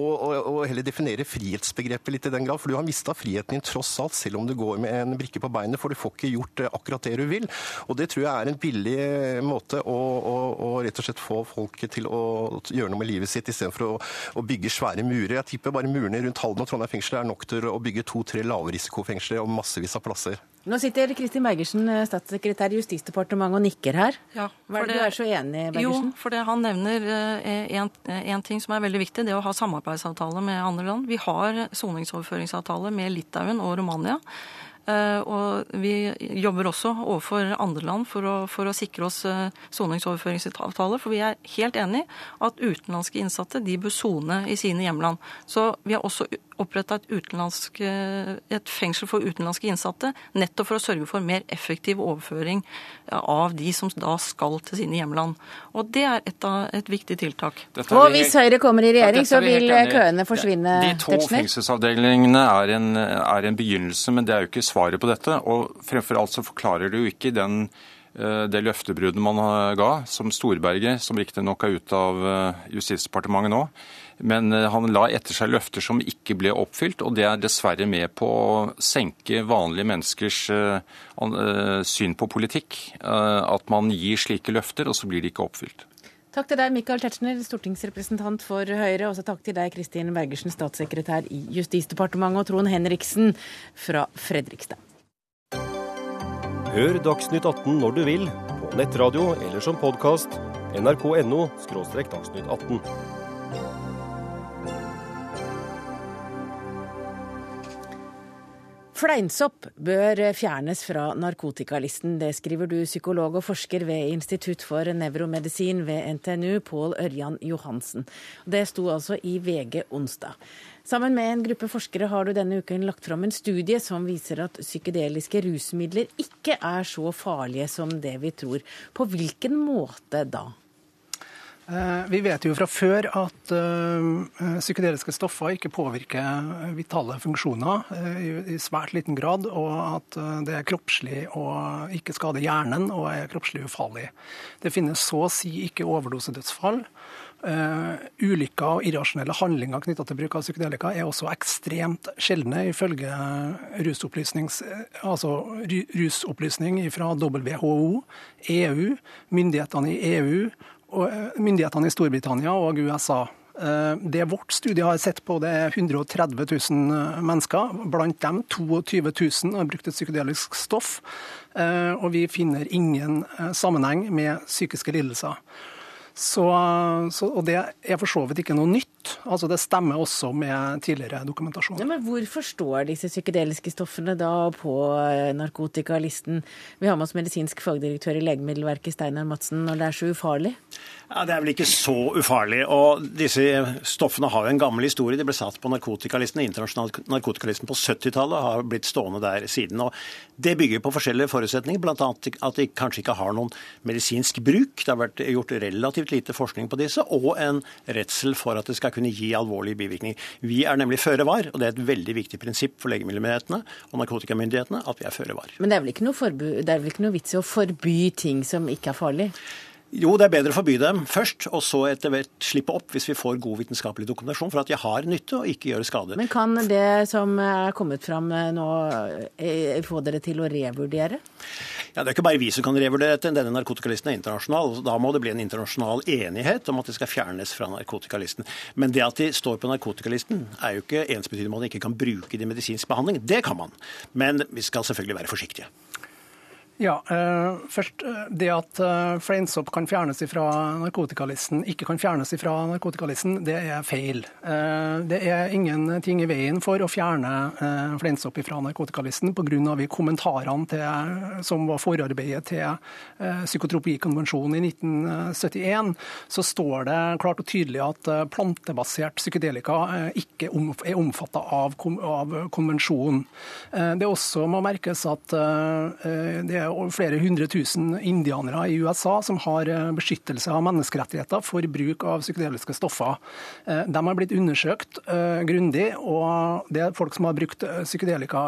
og, og, heller definere frihetsbegrepet litt i den grad. For du har mista friheten din tross alt, selv om du går med en brikke på beinet, for du får ikke gjort eh, akkurat det du vil. Og det tror jeg er en billig eh, måte å, å, å rett og slett få folk til å gjøre noe med livet sitt, istedenfor å, å bygge svære murer. Jeg tipper bare murene rundt Halden og Trondheim fengsel er nok til å bygge to-tre lavrisikofengsler og massevis av plasser. Nå sitter Kristin Bergersen, eh, statssekretær i Justisdepartementet, og nikker her. Ja, Hva er det du er så enig i, Bergersen? Jo, for det han nevner en, ting som er veldig viktig, det å ha samarbeidsavtale med andre land. Vi har soningsoverføringsavtale med Litauen og Romania. Eh, og vi jobber også overfor andre land for å, for å sikre oss eh, soningsoverføringsavtaler. For vi er helt enig at utenlandske innsatte de bør sone i sine hjemland. Så vi har også oppretta et, eh, et, fengsel for utenlandske innsatte, nettopp for å sørge for mer effektiv overføring av de som da skal til sine hjemland. Og det er et, av, et viktig tiltak. Og hvis Høyre kommer i regjering, så vil køene forsvinne? De to fengselsavdelingene er en, er en begynnelse, men det er jo ikke svaret på dette. Og fremfor alt så forklarer det jo ikke den det løftebruddet man ga, som Storberget, som riktignok er ute av eh, Justisdepartementet nå, men eh, han la etter seg løfter som ikke ble oppfylt, og det er dessverre med på å senke vanlige menneskers eh, eh, syn på politikk. At man gir slike løfter, og så blir de ikke oppfylt. Takk til deg, Michael Tetzschner, stortingsrepresentant for Høyre. Også takk til deg, Kristin Bergersen, statssekretær i Justisdepartementet, og Trond Henriksen fra Fredrikstad. Hør Dagsnytt 18 når du vil, på nettradio eller som podkast. nrk.no – dagsnytt 18. Fleinsopp bør fjernes fra narkotikalisten. Det skriver du, psykolog og forsker ved Institutt for nevromedisin ved NTNU, Pål Ørjan Johansen. Det sto altså i VG onsdag. Sammen med en gruppe forskere har du denne uken lagt fram en studie som viser at psykedeliske rusmidler ikke er så farlige som det vi tror. På hvilken måte da? Eh, vi vet jo fra før at eh, psykedeliske stoffer ikke påvirker vitale funksjoner eh, i svært liten grad, og at det er kroppslig og ikke skader hjernen og er kroppslig ufarlig. Det finnes så å si ikke overdosedødsfall. Uh, ulykker og irrasjonelle handlinger knytta til bruk av psykedelika er også ekstremt sjeldne, ifølge altså rusopplysning fra WHO, EU, myndighetene i EU og eh, myndighetene i Storbritannia og USA. Uh, det vårt studie har sett på, det er 130 000 eh, mennesker. Blant dem 22 000 har brukt et psykedelisk stoff. Og vi finner ingen sammenheng med psykiske lidelser. Så, så, og det er for så vidt ikke noe nytt. Altså Det stemmer også med tidligere dokumentasjon. Ja, men Hvorfor står disse psykedeliske stoffene da på eh, narkotikalisten? Vi har med oss medisinsk fagdirektør i Legemiddelverket, Steinar Madsen, når det er så ufarlig? Ja, Det er vel ikke så ufarlig. og Disse stoffene har jo en gammel historie. De ble satt på narkotikalisten, internasjonal narkotikalisten på 70-tallet og har blitt stående der siden. og Det bygger på forskjellige forutsetninger, bl.a. at de kanskje ikke har noen medisinsk bruk. Det har vært gjort relativt lite forskning på disse, og en redsel for at det skal kunne gi alvorlige bivirkninger. Vi er nemlig føre var, og det er et veldig viktig prinsipp for legemiddelmyndighetene og narkotikamyndighetene at vi er føre var. Men det er vel ikke noe, det er vel ikke noe vits i å forby ting som ikke er farlig? Jo, det er bedre å forby dem først, og så etter hvert slippe opp hvis vi får god vitenskapelig dokumentasjon for at de har nytte og ikke gjør skade. Men kan det som er kommet fram nå eh, få dere til å revurdere? Ja, Det er ikke bare vi som kan revurdere dette. Denne narkotikalisten er internasjonal. Da må det bli en internasjonal enighet om at det skal fjernes fra narkotikalisten. Men det at de står på narkotikalisten er jo ikke ensbetydende med at man ikke kan bruke det i medisinsk behandling. Det kan man. Men vi skal selvfølgelig være forsiktige. Ja, uh, først uh, Det at uh, fleinsopp kan fjernes fra narkotikalisten, ikke kan fjernes fra narkotikalisten, det er feil. det er ingenting i veien for å fjerne uh, fleinsopp fra narkotikalisten pga. kommentarene til, som var forarbeidet til psykotropikonvensjonen i 1971. Så står det klart og tydelig at plantebasert psykedelika ikke om, er omfatta av, av, konvensjonen. det også må merkes at det er flere hundre tusen indianere i USA som har beskyttelse av menneskerettigheter for bruk av psykedeliske stoffer. De har blitt undersøkt grundig, og det er folk som har brukt psykedelika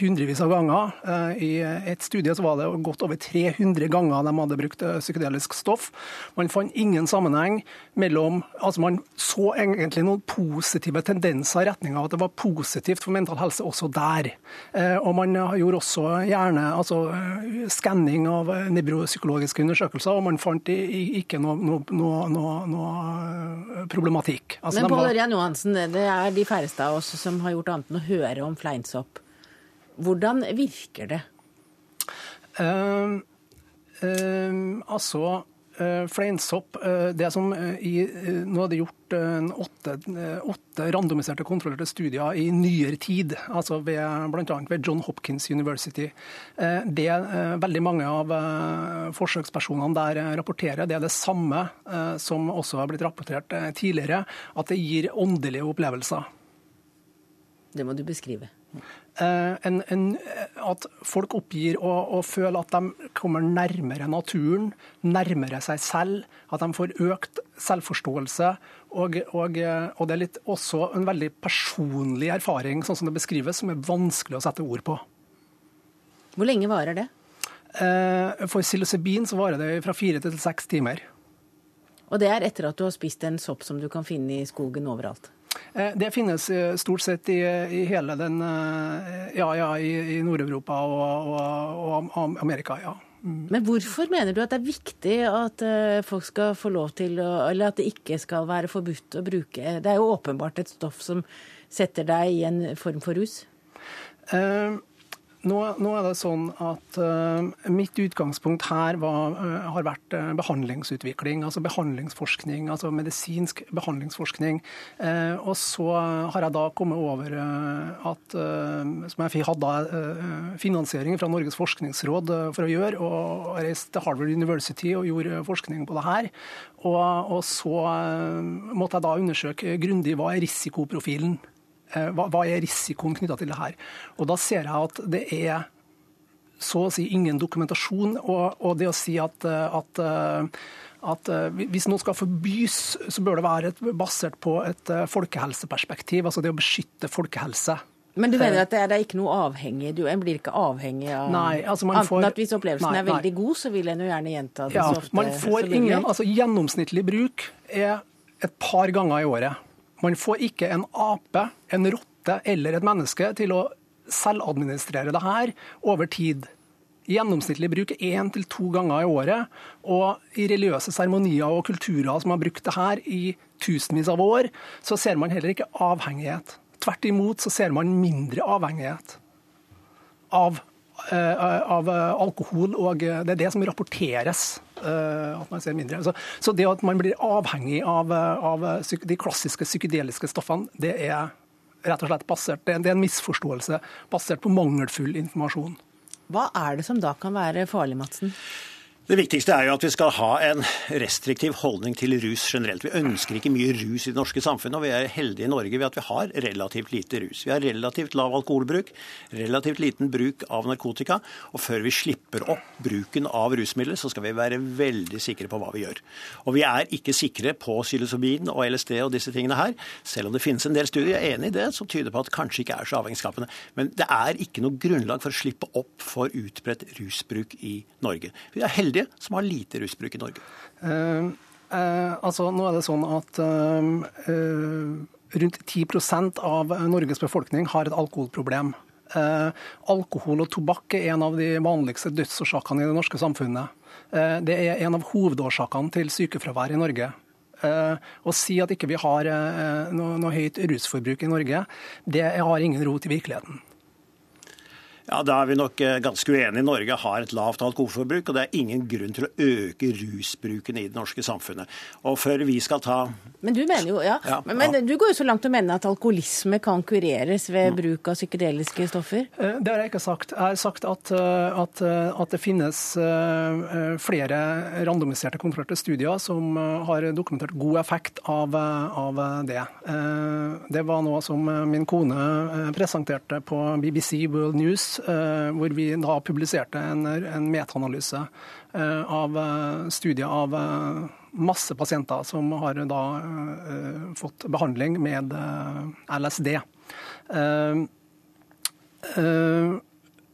hundrevis av ganger. I et studie så var det godt over 300 ganger de hadde brukt psykedelisk stoff. Man fant ingen sammenheng mellom altså Man så egentlig noen positive tendenser i retning av at det var positivt for mental helse også der. Eh, og man gjorde også gjerne altså, eh, skanning av nevropsykologiske undersøkelser, og man fant ikke noe, noe, noe, noe eh, problematikk. Altså, Men Pål Ørjan Johansen, det er de færreste av oss som har gjort annet enn å høre om fleinsopp. Hvordan virker det? Uh, uh, altså Eh, fleinsopp eh, det som eh, i, Nå er det gjort åtte, åtte randomiserte kontrollerte studier i nyere tid, altså ved, bl.a. ved John Hopkins University. Det veldig mange av forsøkspersonene der rapporterer, det er det samme som også har blitt rapportert tidligere, at det gir åndelige opplevelser. Det må du beskrive. Eh, en, en, at folk oppgir å, å, føle at de kommer nærmere naturen, nærmere seg selv. At de får økt selvforståelse. Og, og, og, det er litt også en veldig personlig erfaring, sånn som det beskrives, som er vanskelig å sette ord på. Hvor lenge varer det? Eh, for psilocybin så varer det fra fire til seks timer. Og det er etter at du har spist en sopp som du kan finne i skogen overalt? Eh, det finnes eh, stort sett i, i hele den eh, Ja, ja, i, i Nord-Europa og, og, og, Amerika, ja. Mm. Men hvorfor mener du at det er viktig at folk skal få lov til å Eller at det ikke skal være forbudt å bruke Det er jo åpenbart et stoff som setter deg i en form for rus? Uh, nå, nå, er det sånn at uh, Mitt utgangspunkt her var, uh, har vært uh, behandlingsutvikling, altså behandlingsforskning, altså medisinsk behandlingsforskning. og så har jeg da kommet over at som jeg hadde finansiering fra Norges forskningsråd for å gjøre, og reiste til Harvard University og gjorde forskning på det her. Og, og så måtte jeg da undersøke grundig hva er risikoprofilen hva, hva er risikoen knytta til det her? Og da ser jeg at det er så å si ingen dokumentasjon. Og, og det å si at, eh, at, eh, at, hvis noe skal forbys, så bør det være et, basert på et folkehelseperspektiv. Altså det å beskytte folkehelse. Men du mener at det er, det er ikke noe avhengig? Du en blir ikke avhengig av Nei, altså man får, at hvis opplevelsen nei, er veldig nei. god, så vil en jo gjerne gjenta det ja, så ofte man får ingen, altså Gjennomsnittlig bruk er et par ganger i året. Man får ikke en ape, en rotte eller et menneske til å selvadministrere det her over tid. Gjennomsnittlig bruk én til to ganger i året. Og i religiøse seremonier og kulturer som har brukt det her i tusenvis av år, så ser man heller ikke avhengighet. Tvert imot så ser man mindre avhengighet av, av alkohol, og det er det som rapporteres Eh, at man ser mindre. Så, så, det at man blir avhengig av, av de klassiske psykedeliske stoffene, det er rett og slett basert, det er en misforståelse basert på mangelfull informasjon. Hva er det som da kan være farlig, Madsen? Det viktigste er jo at vi skal ha en restriktiv holdning til rus generelt. Vi ønsker ikke mye rus i det norske samfunnet, og vi er heldige i Norge ved at vi har relativt lite rus. Vi har relativt lav alkoholbruk, relativt liten bruk av narkotika, og før vi slipper opp bruken av rusmidler, så skal vi være veldig sikre på hva vi gjør. Og vi er ikke sikre på psilocybin og LSD og disse tingene her, selv om det finnes en del studier, jeg er enig i det, som tyder på at det kanskje ikke er så avhengighetsskapende. Men det er ikke noe grunnlag for å slippe opp for utbredt rusbruk i Norge. Vi er heldige heldige som har lite rusbruk i Norge? Uh, uh, altså, nå er det sånn at uh, rundt 10% av Norges befolkning har et alkoholproblem. alkohol og tobakk er en av de vanligste dødsårsakene i det norske samfunnet. det er en av hovedårsakene til sykefravær i Norge. Å si at ikke vi har noe, noe høyt rusforbruk i Norge, det har ingen rot i virkeligheten. Ja, Da er vi nok eh, ganske uenige. Norge har et lavt alkoholforbruk, og det er ingen grunn til å øke rusbruken i det norske samfunnet. Og før vi skal ta Men du mener jo, ja. ja men, men, du går jo så langt å mene at alkoholisme kan kureres ved mm. bruk av psykedeliske stoffer? Eh, det har jeg ikke sagt. Jeg har sagt at, eh, at, at det finnes flere randomiserte kontrollerte studier som har dokumentert god effekt av, av det. Det var noe som min kone presenterte på BBC World News hvor vi da publiserte en, en metaanalyse eh, av eh, studier av eh, masse pasienter som har da eh, fått behandling med eh, LSD. Eh, eh,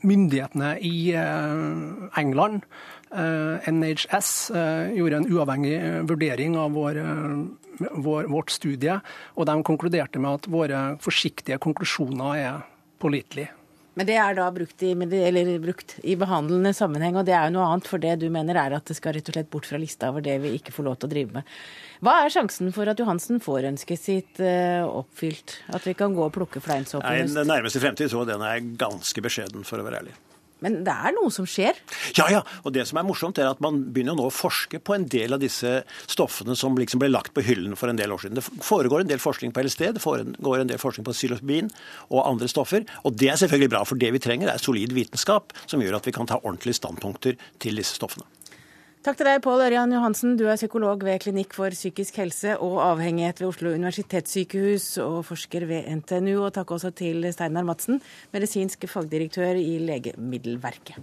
myndighetene i eh, England, eh, NHS, eh, gjorde en uavhengig eh, vurdering av vår, eh, vår, vårt studie, og de konkluderte med at våre forsiktige konklusjoner er pålitelige. Men det er da brukt i, brukt i behandlende sammenheng, og det er jo noe annet. For det du mener er at det skal rett og slett bort fra lista over det vi ikke får lov til å drive med. Hva er sjansen for at Johansen får ønsket sitt uh, oppfylt? At vi kan gå og plukke fleinsåpen? Nei, i? Den nærmeste fremtid tror jeg den er ganske beskjeden, for å være ærlig. Men det er noe som skjer? Ja, ja. Og det som er morsomt, er at man begynner nå å forske på en del av disse stoffene som liksom ble lagt på hyllen for en del år siden. Det foregår en del forskning på LSD, det foregår en del forskning på psilocybin og andre stoffer. Og det er selvfølgelig bra, for det vi trenger er solid vitenskap som gjør at vi kan ta ordentlige standpunkter til disse stoffene. Takk til deg, Pål Ørjan Johansen. Du er psykolog ved Klinikk for psykisk helse og avhengighet ved Oslo universitetssykehus og forsker ved NTNU. Og takk også til Steinar Madsen, medisinsk fagdirektør i Legemiddelverket.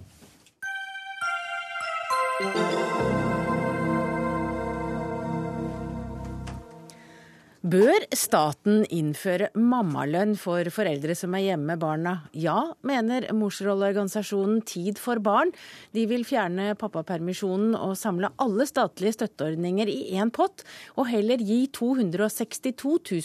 Bør staten innføre mammalønn for foreldre som er hjemme med barna? Ja, mener morsrolleorganisasjonen Tid for barn. De vil fjerne pappapermisjonen og samle alle statlige støtteordninger i én pott, og heller gi 262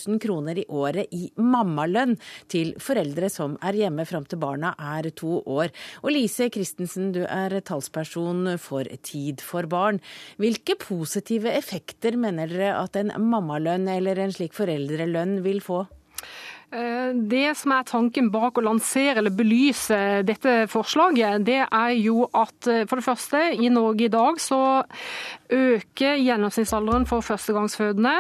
000 kroner i året i mammalønn til foreldre som er hjemme fram til barna er to år. Og Lise Christensen, du er talsperson for Tid for barn. Hvilke positive effekter mener dere at en mammalønn eller en slik foreldrelønn vil få? Det som er tanken bak å lansere eller belyse dette forslaget, det er jo at for det første, i Norge i dag så øker gjennomsnittsalderen for førstegangsfødende.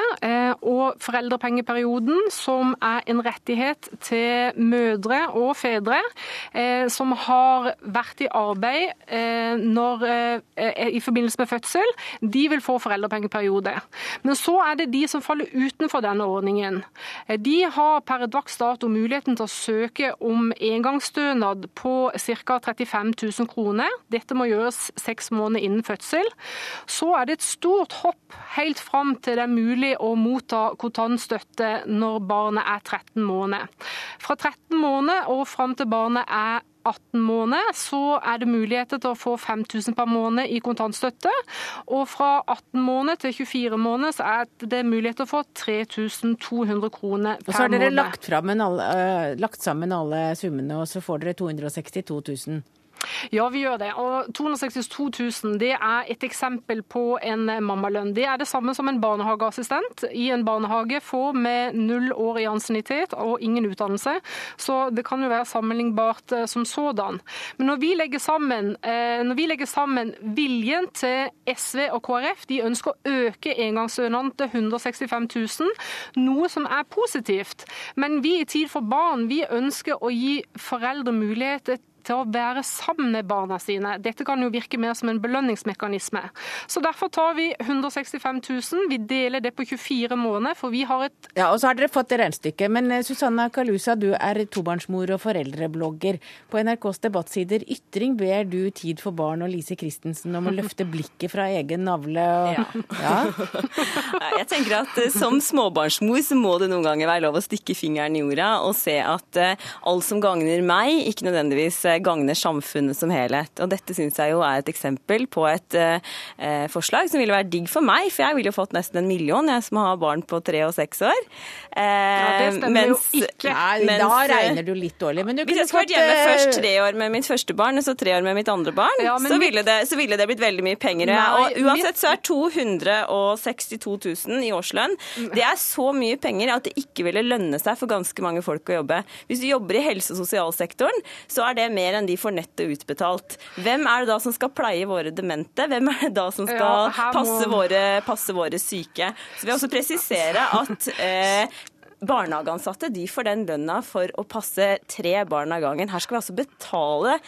Og foreldrepengeperioden, som er en rettighet til mødre og fedre som har vært i arbeid når, i forbindelse med fødsel, de vil få foreldrepengeperiode. Men så er det de som faller utenfor denne ordningen. De har per dags dato muligheten til å søke om engangsstønad på ca. 35 000 kroner. Dette må gjøres seks måneder innen fødsel. Så er det et stort hopp helt fram til det er mulig å motta kontantstøtte når barnet er 13 måneder. Fra 13 måneder og fram til barnet er 18 måneder, så er det muligheter til å få 5000 per måned i kontantstøtte. Og fra 18 måneder til 24 måneder så er det mulighet til å få 3200 kroner per måned. Og så har dere lagt, alle, uh, lagt sammen alle summene, og så får dere 262 000. Ja, vi gjør det. Og 262 000 det er et eksempel på en mammalønn. Det er det samme som en barnehageassistent i en barnehage får med null år i ansiennitet og ingen utdannelse. Så det kan jo være sammenlignbart som sådan. Men når vi legger sammen, når vi legger sammen viljen til SV og KrF, de ønsker å øke engangsstønaden til 165 000, noe som er positivt. Men vi i Tid for barn vi ønsker å gi foreldre mulighet til å være sammen med barna sine. Dette kan jo virke mer som en belønningsmekanisme. Så Derfor tar vi 165 000. Vi deler det på 24 måneder, for vi har et Ja, og så har dere fått det regnestykket. Men Susanna Kalusa, du er tobarnsmor og foreldreblogger. På NRKs debattsider Ytring ber du Tid for barn og Lise Christensen om å løfte <laughs> blikket fra egen navle. Og... Ja. ja. <laughs> Jeg tenker at som småbarnsmor så må det noen ganger være lov å stikke fingeren i jorda og se at alt som gagner meg, ikke nødvendigvis gagner samfunnet som helhet. Og Dette syns jeg jo er et eksempel på et eh, forslag som ville vært digg for meg, for jeg ville jo fått nesten en million, jeg som har barn på tre og seks år. Eh, ja, det stemmer mens, jo ikke. Nei, mens, da regner du litt dårlig. Men du hvis jeg skulle vært hjemme eh, først tre år med mitt første barn, og så tre år med mitt andre barn, ja, så, ville det, så, ville det, blitt veldig mye penger. Nei, og uansett så er 262 000 i årslønn. Det er så mye penger at det ikke ville lønne seg for ganske mange folk å jobbe. Hvis du jobber i helse- og sosialsektoren, så er det mer enn de får nettet utbetalt. Hvem er det da som skal pleie våre demente? Hvem er det da som skal ja, passe, våre, passe, våre, syke? Så vil jeg også presisere at eh, Barnehageansatte de får den lønna for å passe tre barn av gangen. Her skal vi altså betale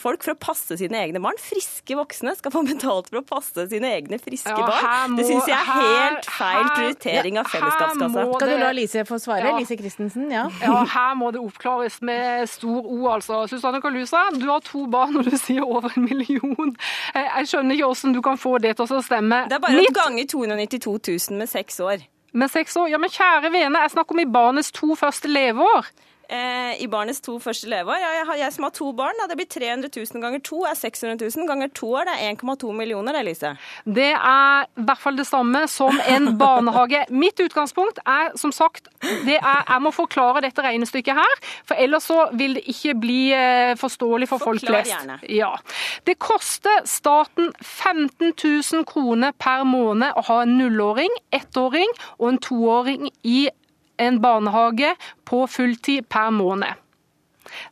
folk for å passe sine egne barn. Friske voksne skal få betalt for å passe sine egne friske Ja, barn. må- det syns jeg er helt feil her- prioritering av fellesskapskassa. Skal du la Lise få svare? Ja. Lise Christensen, ja. Ja, her må det oppklares med stor O, altså. Susanne Kalusa, du har to barn og du sier over en million. Eh, Jeg skjønner ikke hvordan du kan få det til å stemme. Det er bare å gange 292 000 med seks år. Med seks år? Ja, men kjære vene, jeg snakker om i barnets to første leveår. Eh, I barnets to første leveår. Ja, jeg, jeg som har to barn, da, det blir 300 000 ganger to er 600 000. Ganger to år, det er 1,2 millioner, det, Lise. Det er i hvert fall det samme som en <laughs> barnehage. Mitt utgangspunkt er som sagt det er, Jeg må forklare dette regnestykket her, for ellers så vil det ikke bli eh, forståelig for folk Forklar flest. gjerne. Ja. Det koster staten 15 000 kroner per måned å ha en nullåring, ettåring og en toåring i en barnehage på fulltid per måned.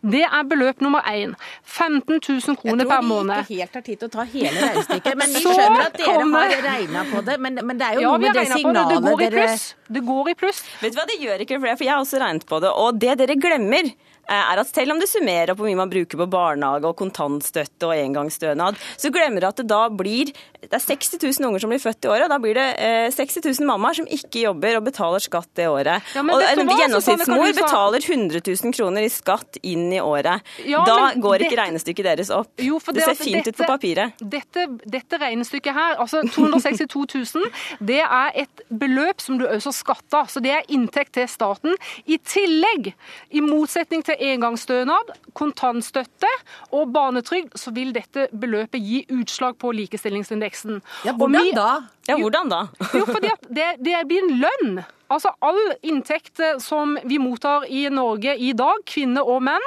Det er beløp nummer én. 15 000 kroner per måned. Jeg tror vi ikke helt har tid til å ta hele <laughs> regnestykket, men vi skjønner at dere kommer- har regna på det. Men, men det er jo Ja, noe med det signalet det. Det signalet går i dere pluss. Det går i pluss. Vet du hva, det gjør ikke det, for jeg har også regnet på det. Og det dere glemmer, er at selv om du summerer opp hvor mye man bruker på barnehage og kontantstøtte og engangsstønad, så glemmer du at det da blir Det er 60 000 unger som blir født i året. Da blir det eh, 60 000 mammaer som ikke jobber og betaler skatt det året. Ja, og en hva, gjennomsnittsmor betaler 100 000 kroner i skatt inn i året. Ja, da går ikke det- regnestykket deres opp. Jo, for det ser altså, fint ut på papiret. Dette, dette regnestykket her, altså 262 000, det er et beløp som du også skatter. Så det er inntekt til staten. I tillegg, i motsetning til engangsstønad, kontantstøtte og barnetrygd, så vil dette beløpet gi utslag på likestillingsindeksen. Ja, hvordan vi- da? Ja, hvordan da? Jo, fordi at det, det blir en lønn. Altså All inntekt eh, som vi mottar i Norge i dag, kvinner og menn,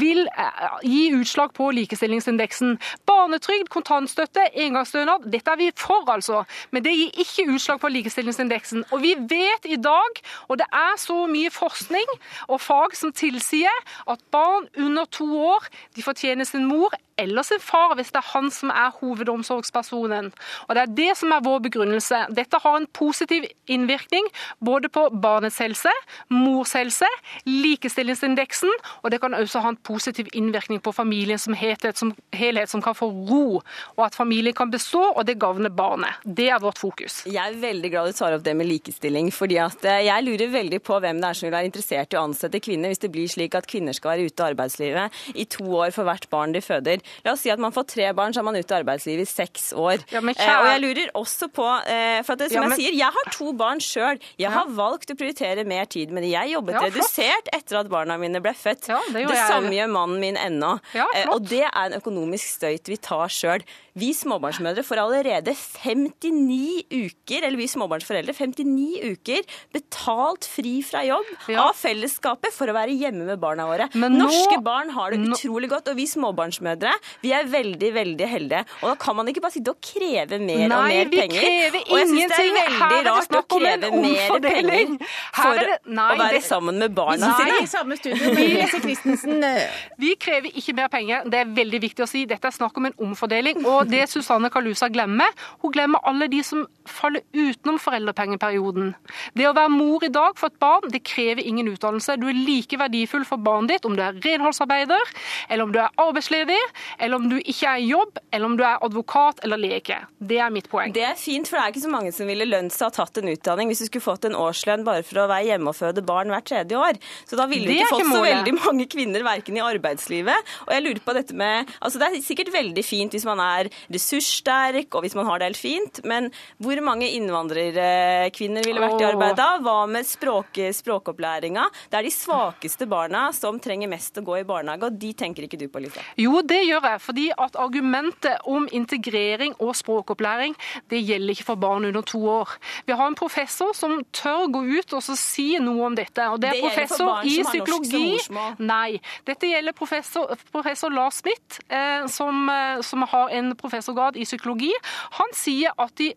vil eh, gi utslag på likestillingsindeksen. Barnetrygd, kontantstøtte, engangsstønad, dette er vi for, altså. Men det gir ikke utslag på likestillingsindeksen. Og vi vet i dag, og det er så mye forskning og fag som tilsier at barn under to år de fortjener sin mor eller sin far hvis det er han som er hovedomsorgspersonen. Og Det er det som er vår begrunnelse. Dette har en positiv innvirkning både på barnets helse, mors helse, likestillingsindeksen, og det kan også ha en positiv innvirkning på familien som helhet, som, helhet, som kan få ro, og at familien kan bestå, og det gagner barnet. Det er vårt fokus. Jeg er veldig glad du tar opp det med likestilling. fordi at eh, Jeg lurer veldig på hvem det er som vil være interessert i å ansette kvinner, hvis det blir slik at kvinner skal være ute av arbeidslivet i to år for hvert barn de føder. La oss si at man får tre barn, så er man ute av arbeidslivet i seks år. Ja, Eh, kjære- og jeg lurer også på eh, For det, som Ja, men- jeg sier, jeg har to barn sjøl. Jeg har valgt å prioritere mer tid med det. Jeg jobbet Ja, redusert etter at barna mine ble født. det det samme gjør mannen min ennå. Ja, Eh, og det er en økonomisk støyt vi tar sjøl. Vi småbarnsmødre får allerede 59 uker, eller vi småbarnsforeldre, 59 uker betalt fri fra jobb av fellesskapet for å være hjemme med barna våre. Men nå- Norske barn har det utrolig godt, og vi småbarnsmødre vi er veldig, veldig heldige. Og da kan man ikke bare sitte og kreve mer og Nei, mer vi penger. krever og jeg syns det er ingenting. Her veldig er det rart å snakk om en kreve mer omfordeling. penger for er det- nei, å være det- sammen med Vi barna sitter sine. i samme studio med Lise Christensen. <laughs> Vi krever ikke mer penger. Det er veldig viktig å si. Dette er snakk om en omfordeling. Og det Susanne Kalusa glemmer, hun glemmer alle de som faller utenom foreldrepengeperioden. Det å være mor i dag for et barn, det krever ingen utdannelse. Du er like verdifull for barnet ditt om du er renholdsarbeider, eller om du er arbeidsledig, eller om du ikke er i jobb, eller om du er advokat eller lege. Det er mitt poeng. Det er fint, for det er ikke så mange som ville lønt seg å tatt en utdanning hvis du skulle fått en årslønn bare for å være hjemme og føde barn hvert tredje år. Så da ville du ikke fått ikke så veldig mange kvinner verken i arbeidslivet. Og jeg lurer på dette med Altså det er sikkert veldig fint hvis man er ressurssterk og hvis man har det helt fint, men hvor mange innvandrerkvinner ville vært i arbeid da? Hva med språk, språkopplæringa? Det er de svakeste barna som trenger mest å gå i barnehage, og de tenker ikke du på, Lise. Jo, det gjør jeg. fordi at argumentet om integrering og språkopplæring, det gjelder ikke for barn under to år. Vi har en professor som tør gå ut og så si noe om dette. og Det er Det professor i psykologi. Nei. Dette gjelder professor, professor Lars Smith, eh, som, eh, som har en professorgrad i psykologi. Han sier at de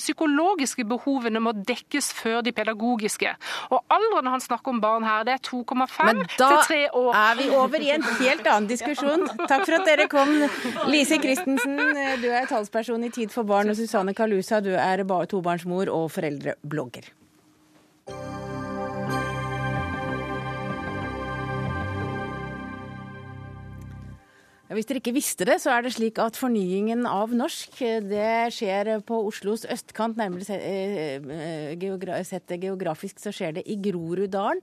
psykologiske behovene må dekkes før de pedagogiske. Og alderen han snakker om barn her, det er 2,5 til 3 år. Da er vi over i en helt annen diskusjon. Takk for at dere kom. Lise Christensen, du er talsperson i Tid for barn, og Susanne Kalusa, du er tobarnsmor og foreldreblogger. Hvis dere ikke visste det, så er det slik at fornyingen av norsk det skjer på Oslos østkant. Nærmere sett geografisk så skjer det i Groruddalen.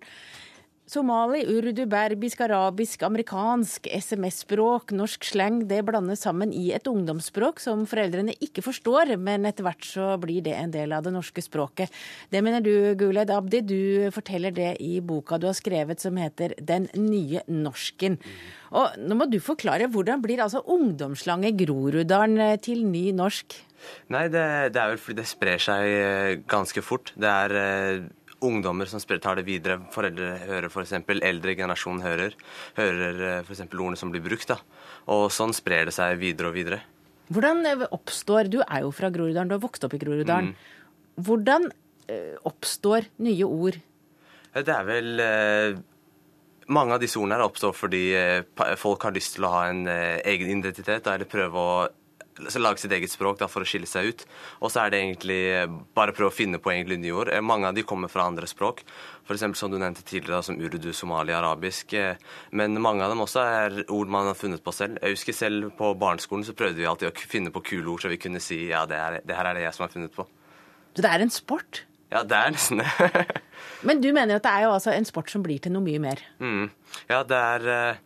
Somali, urdu, berbisk, arabisk, amerikansk, SMS-språk, norsk slang, det blandes sammen i et ungdomsspråk som foreldrene ikke forstår, men etter hvert så blir det en del av det norske språket. Det mener du, Guled Abdi. Du forteller det i boka du har skrevet som heter Den nye norsken. Og nå må du forklare, hvordan blir altså ungdomsslange Groruddalen eh, til ny norsk? Nei, det, det, er vel fordi det sprer seg eh, ganske fort. Det er eh, ungdommer som tar det videre. Foreldre hører f.eks. Eldre generasjon hører. Hører eh, f.eks. ordene som blir brukt. da. Og sånn sprer det seg videre og videre. Hvordan eh, oppstår Du er jo fra Groruddalen, du har vokst opp i Groruddalen. Mm. Hvordan eh, oppstår nye ord? Det er vel mange av disse ordene oppstår fordi folk har lyst til å ha en egen identitet, eller prøve å lage sitt eget språk da, for å skille seg ut. Og så er det egentlig bare å prøve å finne på egentlig nye ord. Eh, mange av de kommer fra andre språk, f.eks. som du nevnte tidligere, som urdu, somali, arabisk. Eh, men mange av dem også er ord man har funnet på selv. Jeg husker selv på barneskolen så prøvde vi alltid å finne på kule ord, så vi kunne si ja, det, er, det her er det jeg som har funnet på. Så det er en sport? Ja, det er nesten det. <laughs> Men du mener at det er jo altså en sport som blir til noe mye mer? Mm. Ja, det er eh,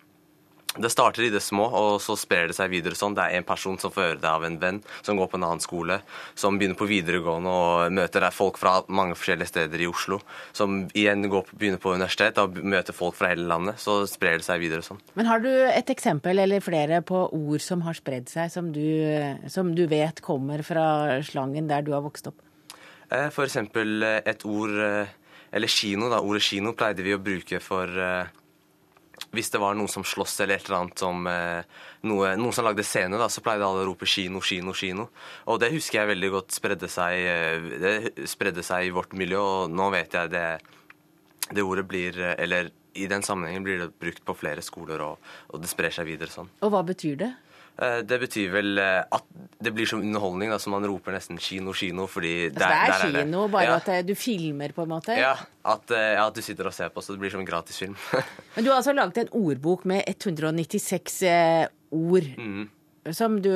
det starter i det små, og så sprer det seg videre sånn. Det er en person som får høre det av en venn som går på en annen skole, som begynner på videregående og møter folk fra mange forskjellige steder i Oslo. Som igjen går, begynner på universitet og møter folk fra hele landet. Så sprer det seg videre sånn. Men har du et eksempel eller flere på ord som har spredd seg, som du, som du vet kommer fra slangen der du har vokst opp? Eh, for eksempel eh, et ord, eh, eller kino, da. Ordet kino pleide vi å bruke for hvis det var noen som sloss eller et eller annet som eh, noe, Noen som lagde scene, da, så pleide alle å rope 'kino, kino, kino'. Og det husker jeg veldig godt spredde seg, eh, det spredde seg i vårt miljø, og nå vet jeg det, det ordet blir Eller i den sammenhengen blir det brukt på flere skoler, og, og det sprer seg videre sånn. Og hva betyr det? Eh, det betyr vel eh, at det blir som underholdning, da, så man roper nesten 'kino, kino'. fordi altså, der, det er kino, er det. bare ja. at eh, du filmer, på en måte? Ja at, ja at, du sitter og ser på, så det blir som en gratisfilm. <laughs> Men du har altså laget en ordbok med 196 eh, ord. Mm. Som du,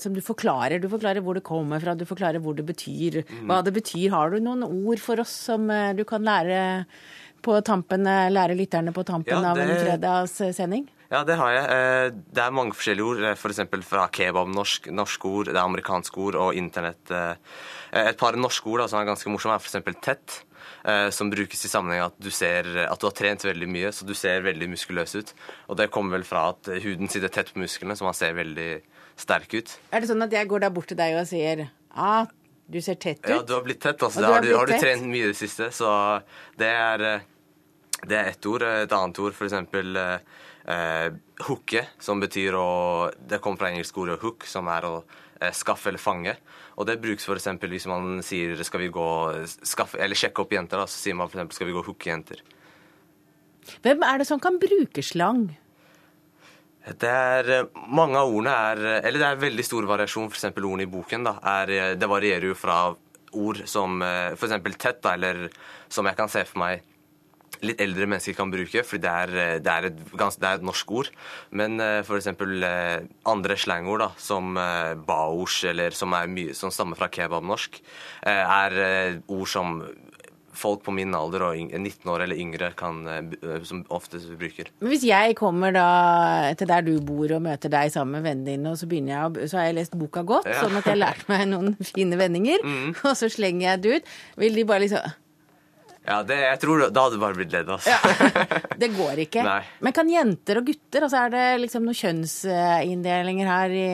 som du, forklarer. Du forklarer hvor det kommer fra, du forklarer hvor det betyr. Mm. Hva det betyr. Har du noen ord for oss som du kan lære på tampen, lære lytterne på tampen ja, det... av en fredagssending? Ja, det har jeg. Eh, det er mange forskjellige ord. F.eks. For fra kebab, norsk, norsk ord, det er amerikanske ord og internett. Eh, et par norske ord da, som er ganske morsomme, er f.eks. tett. Som brukes i sammenheng at du ser at du har trent veldig mye, så du ser veldig muskuløs ut. Og det kommer vel fra at huden sitter tett på musklene, så man ser veldig sterk ut. Er det sånn at jeg går da bort til deg og sier ah, du ser tett ut? Ja, du har blitt tett. altså. Har, du, har, du, trent mye i det siste, så det er, det er ett ord. Et annet ord, for eksempel eh, hooke, som betyr å Det kommer fra engelsk ordet 'hook', som er å eh, skaffe eller fange. Og det brukes f.eks. hvis man sier 'skal vi gå skaffe, eller sjekke opp jenter', da, så sier man f.eks. 'skal vi gå og hooke jenter'. Hvem er det som kan bruke slang? Det er eh, Mange av ordene er Eller det er veldig stor variasjon. F.eks. ordene i boken. da, er, eh, Det varierer jo fra ord som eh, f.eks. tett, da, eller som jeg kan se for meg litt eldre mennesker kan bruke, fordi det er, eh, det er, et, det er et, norsk ord. Men uh, f.eks. Uh, andre slangord, da, som uh, baors, eller som, mye, som stammer fra kebabnorsk, uh, er ord som folk på min alder og 19 år eller yngre kan, som oftest bruker. Men Hvis jeg kommer da til der du bor og møter deg sammen med vennene dine, og så, jeg, så har jeg lest boka godt, ja. sånn at jeg har lært meg noen fine vendinger, <laughs> mm. og så slenger jeg det ut, vil de bare liksom ja, det, jeg tror Da hadde du bare blitt ledd. Altså. Ja, det går ikke. <laughs> Nei. Men kan jenter og gutter altså Er det liksom noen kjønnsinndelinger her i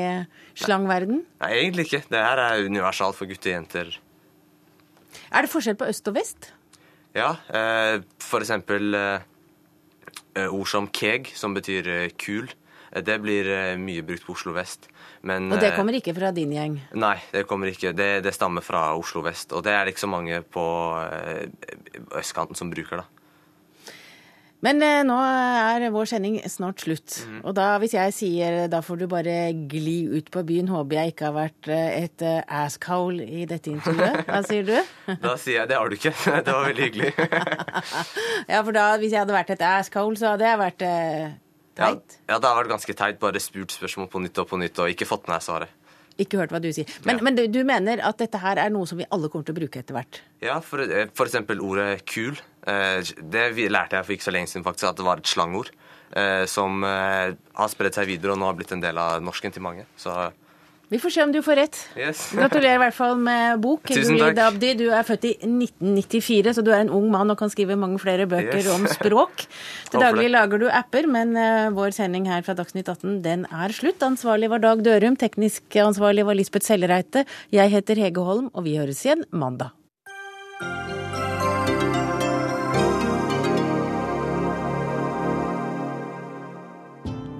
slangverden? Nei, egentlig ikke. Det her er universalt for gutter og jenter. Er det forskjell på øst og vest? Ja. Eh, for eksempel eh, ord som keg, som betyr eh, kul. Det blir mye brukt på Oslo vest. Men, og det eh, kommer ikke fra din gjeng? Nei, det kommer ikke. Det, det stammer fra Oslo vest. Og det er det ikke så mange på eh, østkanten som bruker, da. Men eh, nå er vår sending snart slutt. Mm. Og da, hvis jeg sier da får du bare gli ut på byen, håper jeg ikke har vært et asshole i dette intervjuet. <laughs> Hva sier du? da sier jeg det har du ikke. <laughs> Det var veldig hyggelig. <laughs> ja, for da, hvis jeg hadde vært et asshole, så hadde jeg vært Teit? Ja, ja, det har vært ganske teit. Bare spurt spørsmål på nytt og på nytt og ikke fått med svaret. Ikke hørt hva du sier. Men, men du, du, mener at dette her er noe som vi alle kommer til å bruke etter hvert? Ja, for, eh, for eksempel ordet kul. Eh, det lærte jeg for ikke så lenge siden faktisk, at det var et slangord. Eh, som har spredt seg videre og nå har blitt en del av norsken til mange. Så vi får se om du får rett. Yes. <laughs> Gratulerer i hvert fall med bok. Tusen takk. Du er født i 1994, så du er en ung mann og kan skrive mange flere bøker yes. om språk. <laughs> Til daglig lager du apper, men uh, vår sending her fra Dagsnytt 18 den er slutt. Ansvarlig var Dag Dørum, teknisk ansvarlig var Lisbeth Sellereite. Jeg heter Hege Holm, og vi høres igjen mandag.